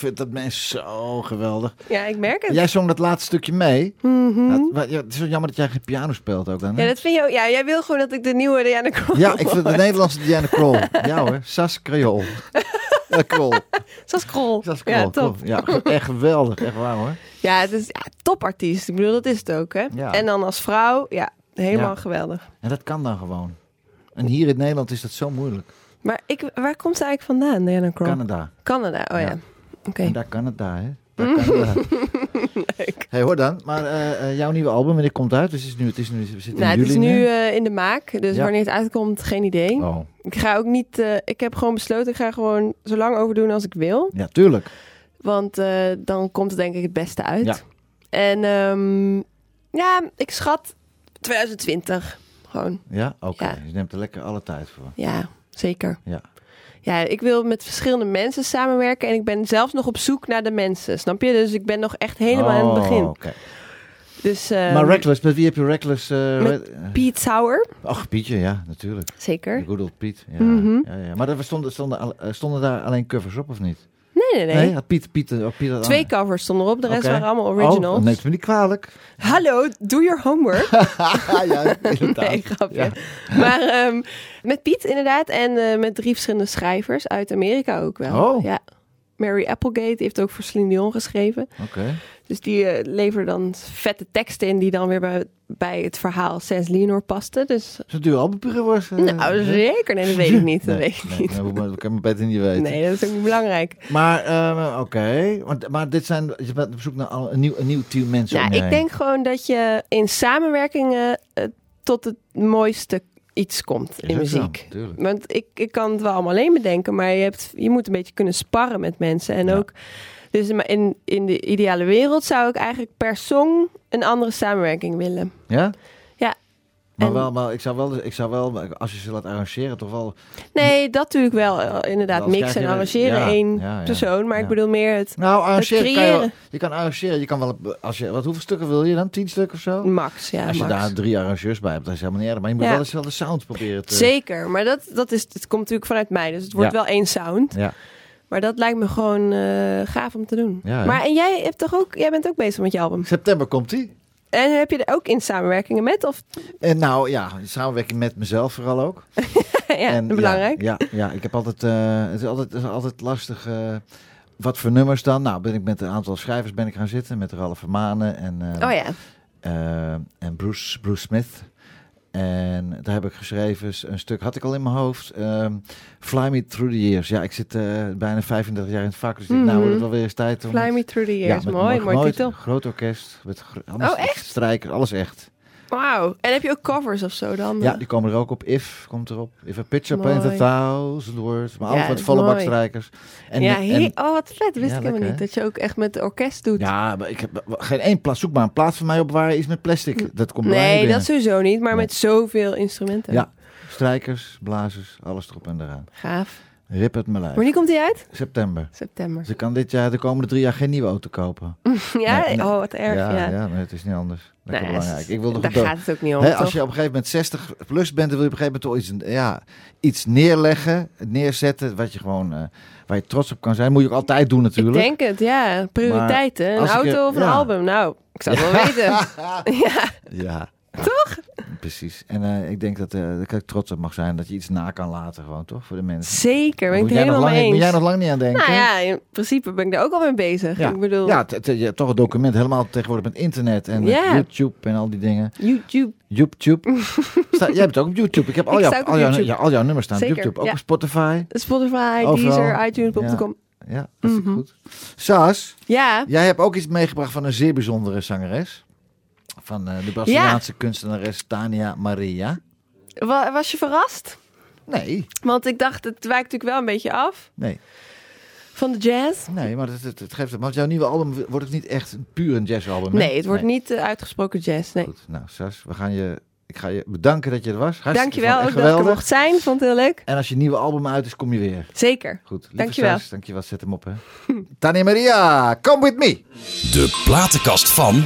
[SPEAKER 2] Vind dat mens zo geweldig.
[SPEAKER 4] Ja, ik merk het.
[SPEAKER 2] Jij zong dat laatste stukje mee. Wat- ja, het is zo jammer dat jij geen piano speelt ook dan. hè?
[SPEAKER 4] Ja, dat vind je ook. Ja, jij wil gewoon dat ik de nieuwe Diana Krol
[SPEAKER 2] Ja, ik vind de Nederlandse Diana Krol. Ja hoor, Sas Creole. Ja, Krol.
[SPEAKER 4] Zoals Krol.
[SPEAKER 2] Sas Krol.
[SPEAKER 4] Ja, top.
[SPEAKER 2] Ja, echt geweldig. Echt waar hoor.
[SPEAKER 4] Ja, het is ja, topartiest. Ik bedoel, dat is het ook, hè?
[SPEAKER 2] Ja.
[SPEAKER 4] En dan als vrouw, ja, helemaal
[SPEAKER 2] Ja.
[SPEAKER 4] geweldig.
[SPEAKER 2] En dat kan dan gewoon. En hier in Nederland is dat zo moeilijk.
[SPEAKER 4] Maar ik, waar komt ze eigenlijk vandaan, Diana Krol?
[SPEAKER 2] Canada.
[SPEAKER 4] Canada, oh ja.
[SPEAKER 2] En daar kan het daar, hè? Daar kan het daar. Hey, hoor dan. Maar eh, eh, jouw nieuwe album, wanneer komt het uit? Dus het is nu, het is nu, we zitten
[SPEAKER 4] Nou,
[SPEAKER 2] in
[SPEAKER 4] het
[SPEAKER 2] juli
[SPEAKER 4] is nu eh, in de maak, dus
[SPEAKER 2] Ja.
[SPEAKER 4] wanneer het uitkomt, geen idee.
[SPEAKER 2] Oh,
[SPEAKER 4] Ik ga ook niet, ik heb gewoon besloten, ik ga gewoon zo lang over doen als ik wil.
[SPEAKER 2] ja, tuurlijk.
[SPEAKER 4] Want dan komt het denk ik het beste uit.
[SPEAKER 2] Ja.
[SPEAKER 4] En ehm, ja, ik schat 2020 gewoon.
[SPEAKER 2] Ja, oké.
[SPEAKER 4] Ja.
[SPEAKER 2] Je neemt er lekker alle tijd voor.
[SPEAKER 4] Ja, zeker.
[SPEAKER 2] Ja.
[SPEAKER 4] Ja, ik wil met verschillende mensen samenwerken en ik ben zelfs nog op zoek naar de mensen, snap je? Dus ik ben nog echt helemaal aan het
[SPEAKER 2] Oh,
[SPEAKER 4] begin.
[SPEAKER 2] oké.
[SPEAKER 4] Dus ehm,
[SPEAKER 2] maar Reckless, met wie heb je Reckless? eh,
[SPEAKER 4] Met Pete Sauer,
[SPEAKER 2] Ach, Pietje, ja, natuurlijk.
[SPEAKER 4] zeker.
[SPEAKER 2] Good old Piet. Ja,
[SPEAKER 4] Mhm.
[SPEAKER 2] ja, ja. Maar er stonden, stonden, al- eh, stonden daar alleen covers op, of niet?
[SPEAKER 4] Nee, nee, nee.
[SPEAKER 2] had Piet, Piet, oh, Piet had
[SPEAKER 4] Twee covers stonden erop, de rest waren allemaal
[SPEAKER 2] Oh,
[SPEAKER 4] originals.
[SPEAKER 2] dat neemt me niet kwalijk.
[SPEAKER 4] Hallo, doe your homework.
[SPEAKER 2] ja, inderdaad.
[SPEAKER 4] Nee, grapje.
[SPEAKER 2] Ja.
[SPEAKER 4] Maar ehm, met Piet inderdaad en eh, met drie verschillende schrijvers uit Amerika ook wel.
[SPEAKER 2] Oh.
[SPEAKER 4] Ja. Mary Applegate heeft ook voor Celine Dion geschreven. Dus die eh leverde dan vette teksten in die dan weer bij, bij het verhaal Cens Leonor pasten. Dus
[SPEAKER 2] Is het duur album geworden? eh,
[SPEAKER 4] nou,
[SPEAKER 2] hè?
[SPEAKER 4] zeker. Nee, dat weet ik niet. Dat
[SPEAKER 2] Nee,
[SPEAKER 4] weet ik
[SPEAKER 2] nee,
[SPEAKER 4] niet.
[SPEAKER 2] nee, dat kan me beter niet weten.
[SPEAKER 4] Nee, dat is ook niet belangrijk.
[SPEAKER 2] Maar, eh, oké. Want- Maar dit zijn, je bent op zoek naar al- een nieuw, een nieuw team mensen
[SPEAKER 4] Ja,
[SPEAKER 2] om je
[SPEAKER 4] ik
[SPEAKER 2] heen.
[SPEAKER 4] denk gewoon dat je in samenwerkingen eh, tot het mooiste iets komt in muziek. Want ik, ik kan het wel allemaal alleen bedenken, maar je, hebt, je moet een beetje kunnen sparren met mensen. En
[SPEAKER 2] Ja.
[SPEAKER 4] ook, dus in, in, in de ideale wereld zou ik eigenlijk per song een andere samenwerking willen.
[SPEAKER 2] Ja? Maar,
[SPEAKER 4] En-
[SPEAKER 2] wel, maar ik zou wel, ik zou wel, als je ze laat arrangeren, toch wel...
[SPEAKER 4] Nee, dat natuurlijk wel. eh, inderdaad, mixen en arrangeren één
[SPEAKER 2] ja, ja,
[SPEAKER 4] persoon. Maar ik bedoel meer het
[SPEAKER 2] Nou, arrangeren kan je, wel- je kan arrangeren. Je kan wel, als je, wat, hoeveel stukken wil je dan? Tien stukken of zo?
[SPEAKER 4] max. Ja,
[SPEAKER 2] als je
[SPEAKER 4] max.
[SPEAKER 2] daar drie arrangeurs bij hebt, dat is helemaal niet erg. Maar je moet wel eens wel de sound proberen te...
[SPEAKER 4] Zeker, maar dat, dat is, het komt natuurlijk vanuit mij. Dus het wordt wel één sound.
[SPEAKER 2] Ja.
[SPEAKER 4] Maar dat lijkt me gewoon eh, gaaf om te doen. Maar en jij, hebt toch ook, jij bent ook bezig met je album.
[SPEAKER 2] September komt die.
[SPEAKER 4] En heb je er ook in samenwerkingen met? Of
[SPEAKER 2] En nou ja, in samenwerking met mezelf vooral ook.
[SPEAKER 4] ja,
[SPEAKER 2] en,
[SPEAKER 4] belangrijk.
[SPEAKER 2] Ja, ja, ja, ik heb altijd, eh, het is altijd, het is altijd lastig. eh, wat voor nummers dan? Nou, ben ik met een aantal schrijvers ben ik gaan zitten. Met Ralph Vermanen en, eh,
[SPEAKER 4] Oh ja,
[SPEAKER 2] eh, en Bruce, Bruce Smith. En daar heb ik geschreven, een stuk had ik al in mijn hoofd. ehm, Fly Me Through the Years. Ja, ik zit eh, bijna 35 jaar in het vak. Dus denk, nou wordt het wel weer eens tijd om...
[SPEAKER 4] Fly Me Through the Years.
[SPEAKER 2] met
[SPEAKER 4] mooi, mooi
[SPEAKER 2] groot-
[SPEAKER 4] titel.
[SPEAKER 2] Groot orkest. Met gro- allemaal
[SPEAKER 4] Oh, echt?
[SPEAKER 2] Strijkers, alles echt.
[SPEAKER 4] Wauw. En heb je ook covers of zo dan?
[SPEAKER 2] Ja, die komen er ook op. If komt erop. If a picture
[SPEAKER 4] Mooi.
[SPEAKER 2] paint a thousand words. Maar
[SPEAKER 4] Ja, is
[SPEAKER 2] volle bakstrijkers. En,
[SPEAKER 4] ja,
[SPEAKER 2] en-
[SPEAKER 4] he- oh wat vet. Wist
[SPEAKER 2] Ja,
[SPEAKER 4] ik helemaal niet.
[SPEAKER 2] hè?
[SPEAKER 4] Dat je ook echt met het orkest doet.
[SPEAKER 2] ja, maar ik heb geen één plaat. Zoek maar een plaat van mij op waar iets met plastic. Dat komt
[SPEAKER 4] nee,
[SPEAKER 2] binnen.
[SPEAKER 4] dat sowieso niet. Maar
[SPEAKER 2] Nee.
[SPEAKER 4] met zoveel instrumenten.
[SPEAKER 2] Ja, strijkers, blazers, alles erop en eraan.
[SPEAKER 4] Gaaf.
[SPEAKER 2] Rip het mijn lijf.
[SPEAKER 4] Wanneer komt die uit?
[SPEAKER 2] September.
[SPEAKER 4] September.
[SPEAKER 2] Ik kan dit jaar de komende drie jaar geen nieuwe auto kopen.
[SPEAKER 4] Ja?
[SPEAKER 2] Nee, nee.
[SPEAKER 4] Oh, wat erg.
[SPEAKER 2] ja,
[SPEAKER 4] Ja,
[SPEAKER 2] ja. nee, het is niet anders. Lekker belangrijk. Ik wil nog
[SPEAKER 4] daar gaat het ook niet om,
[SPEAKER 2] als je op een gegeven moment 60 plus bent, dan wil je op een gegeven moment toch iets, ja, iets neerleggen, neerzetten, wat je gewoon, eh, waar je trots op kan zijn. Moet je ook altijd doen natuurlijk.
[SPEAKER 4] Ik denk het, ja. Prioriteiten. Een auto
[SPEAKER 2] er-
[SPEAKER 4] of een
[SPEAKER 2] ja.
[SPEAKER 4] album? Nou, ik zou het wel weten. ja,
[SPEAKER 2] Ja. Toch? Precies. En eh, ik denk dat, eh, dat ik trots op mag zijn dat je iets na kan laten gewoon, toch? Voor de mensen.
[SPEAKER 4] zeker. Ben ik helemaal
[SPEAKER 2] lang,
[SPEAKER 4] eens.
[SPEAKER 2] jij nog lang niet aan denken?
[SPEAKER 4] nou ja, in principe ben ik daar ook al mee bezig.
[SPEAKER 2] Ja,
[SPEAKER 4] Ik bedoel,
[SPEAKER 2] ja toch een document helemaal tegenwoordig met internet en
[SPEAKER 4] Ja.
[SPEAKER 2] YouTube en al die dingen.
[SPEAKER 4] YouTube.
[SPEAKER 2] YouTube. Sta, jij hebt ook op YouTube. Ik heb al,
[SPEAKER 4] Ik
[SPEAKER 2] al, ja, al jouw nummers staan op YouTube. Ook
[SPEAKER 4] ja.
[SPEAKER 2] op Spotify.
[SPEAKER 4] Spotify,
[SPEAKER 2] Overal.
[SPEAKER 4] Deezer, iTunes.com.
[SPEAKER 2] Ja, dat is
[SPEAKER 4] Mhm.
[SPEAKER 2] goed. Sas,
[SPEAKER 4] Ja,
[SPEAKER 2] jij hebt ook iets meegebracht van een zeer bijzondere zangeres. Van eh, de Braziliaanse kunstenares Tania Maria.
[SPEAKER 4] wa- was je verrast?
[SPEAKER 2] Nee,
[SPEAKER 4] Want ik dacht, het wijkt natuurlijk wel een beetje af
[SPEAKER 2] nee,
[SPEAKER 4] van de jazz.
[SPEAKER 2] nee, maar het, het, het geeft het. Want jouw nieuwe album wordt het niet echt een puur een jazzalbum. hè?
[SPEAKER 4] Nee, het wordt niet eh, uitgesproken jazz. Nee.
[SPEAKER 2] Goed, nou Sas, we gaan je, ik ga je bedanken dat je er was. Hartstikke
[SPEAKER 4] Dankjewel ook dat ik er
[SPEAKER 2] geweldig.
[SPEAKER 4] mocht zijn. Vond het heel leuk.
[SPEAKER 2] En als je nieuwe album uit is, kom je weer.
[SPEAKER 4] Zeker.
[SPEAKER 2] Goed, lieve
[SPEAKER 4] Dankjewel.
[SPEAKER 2] Sas, dankjewel. Zet hem op, hè. Tania Maria, come with me.
[SPEAKER 1] De platenkast van.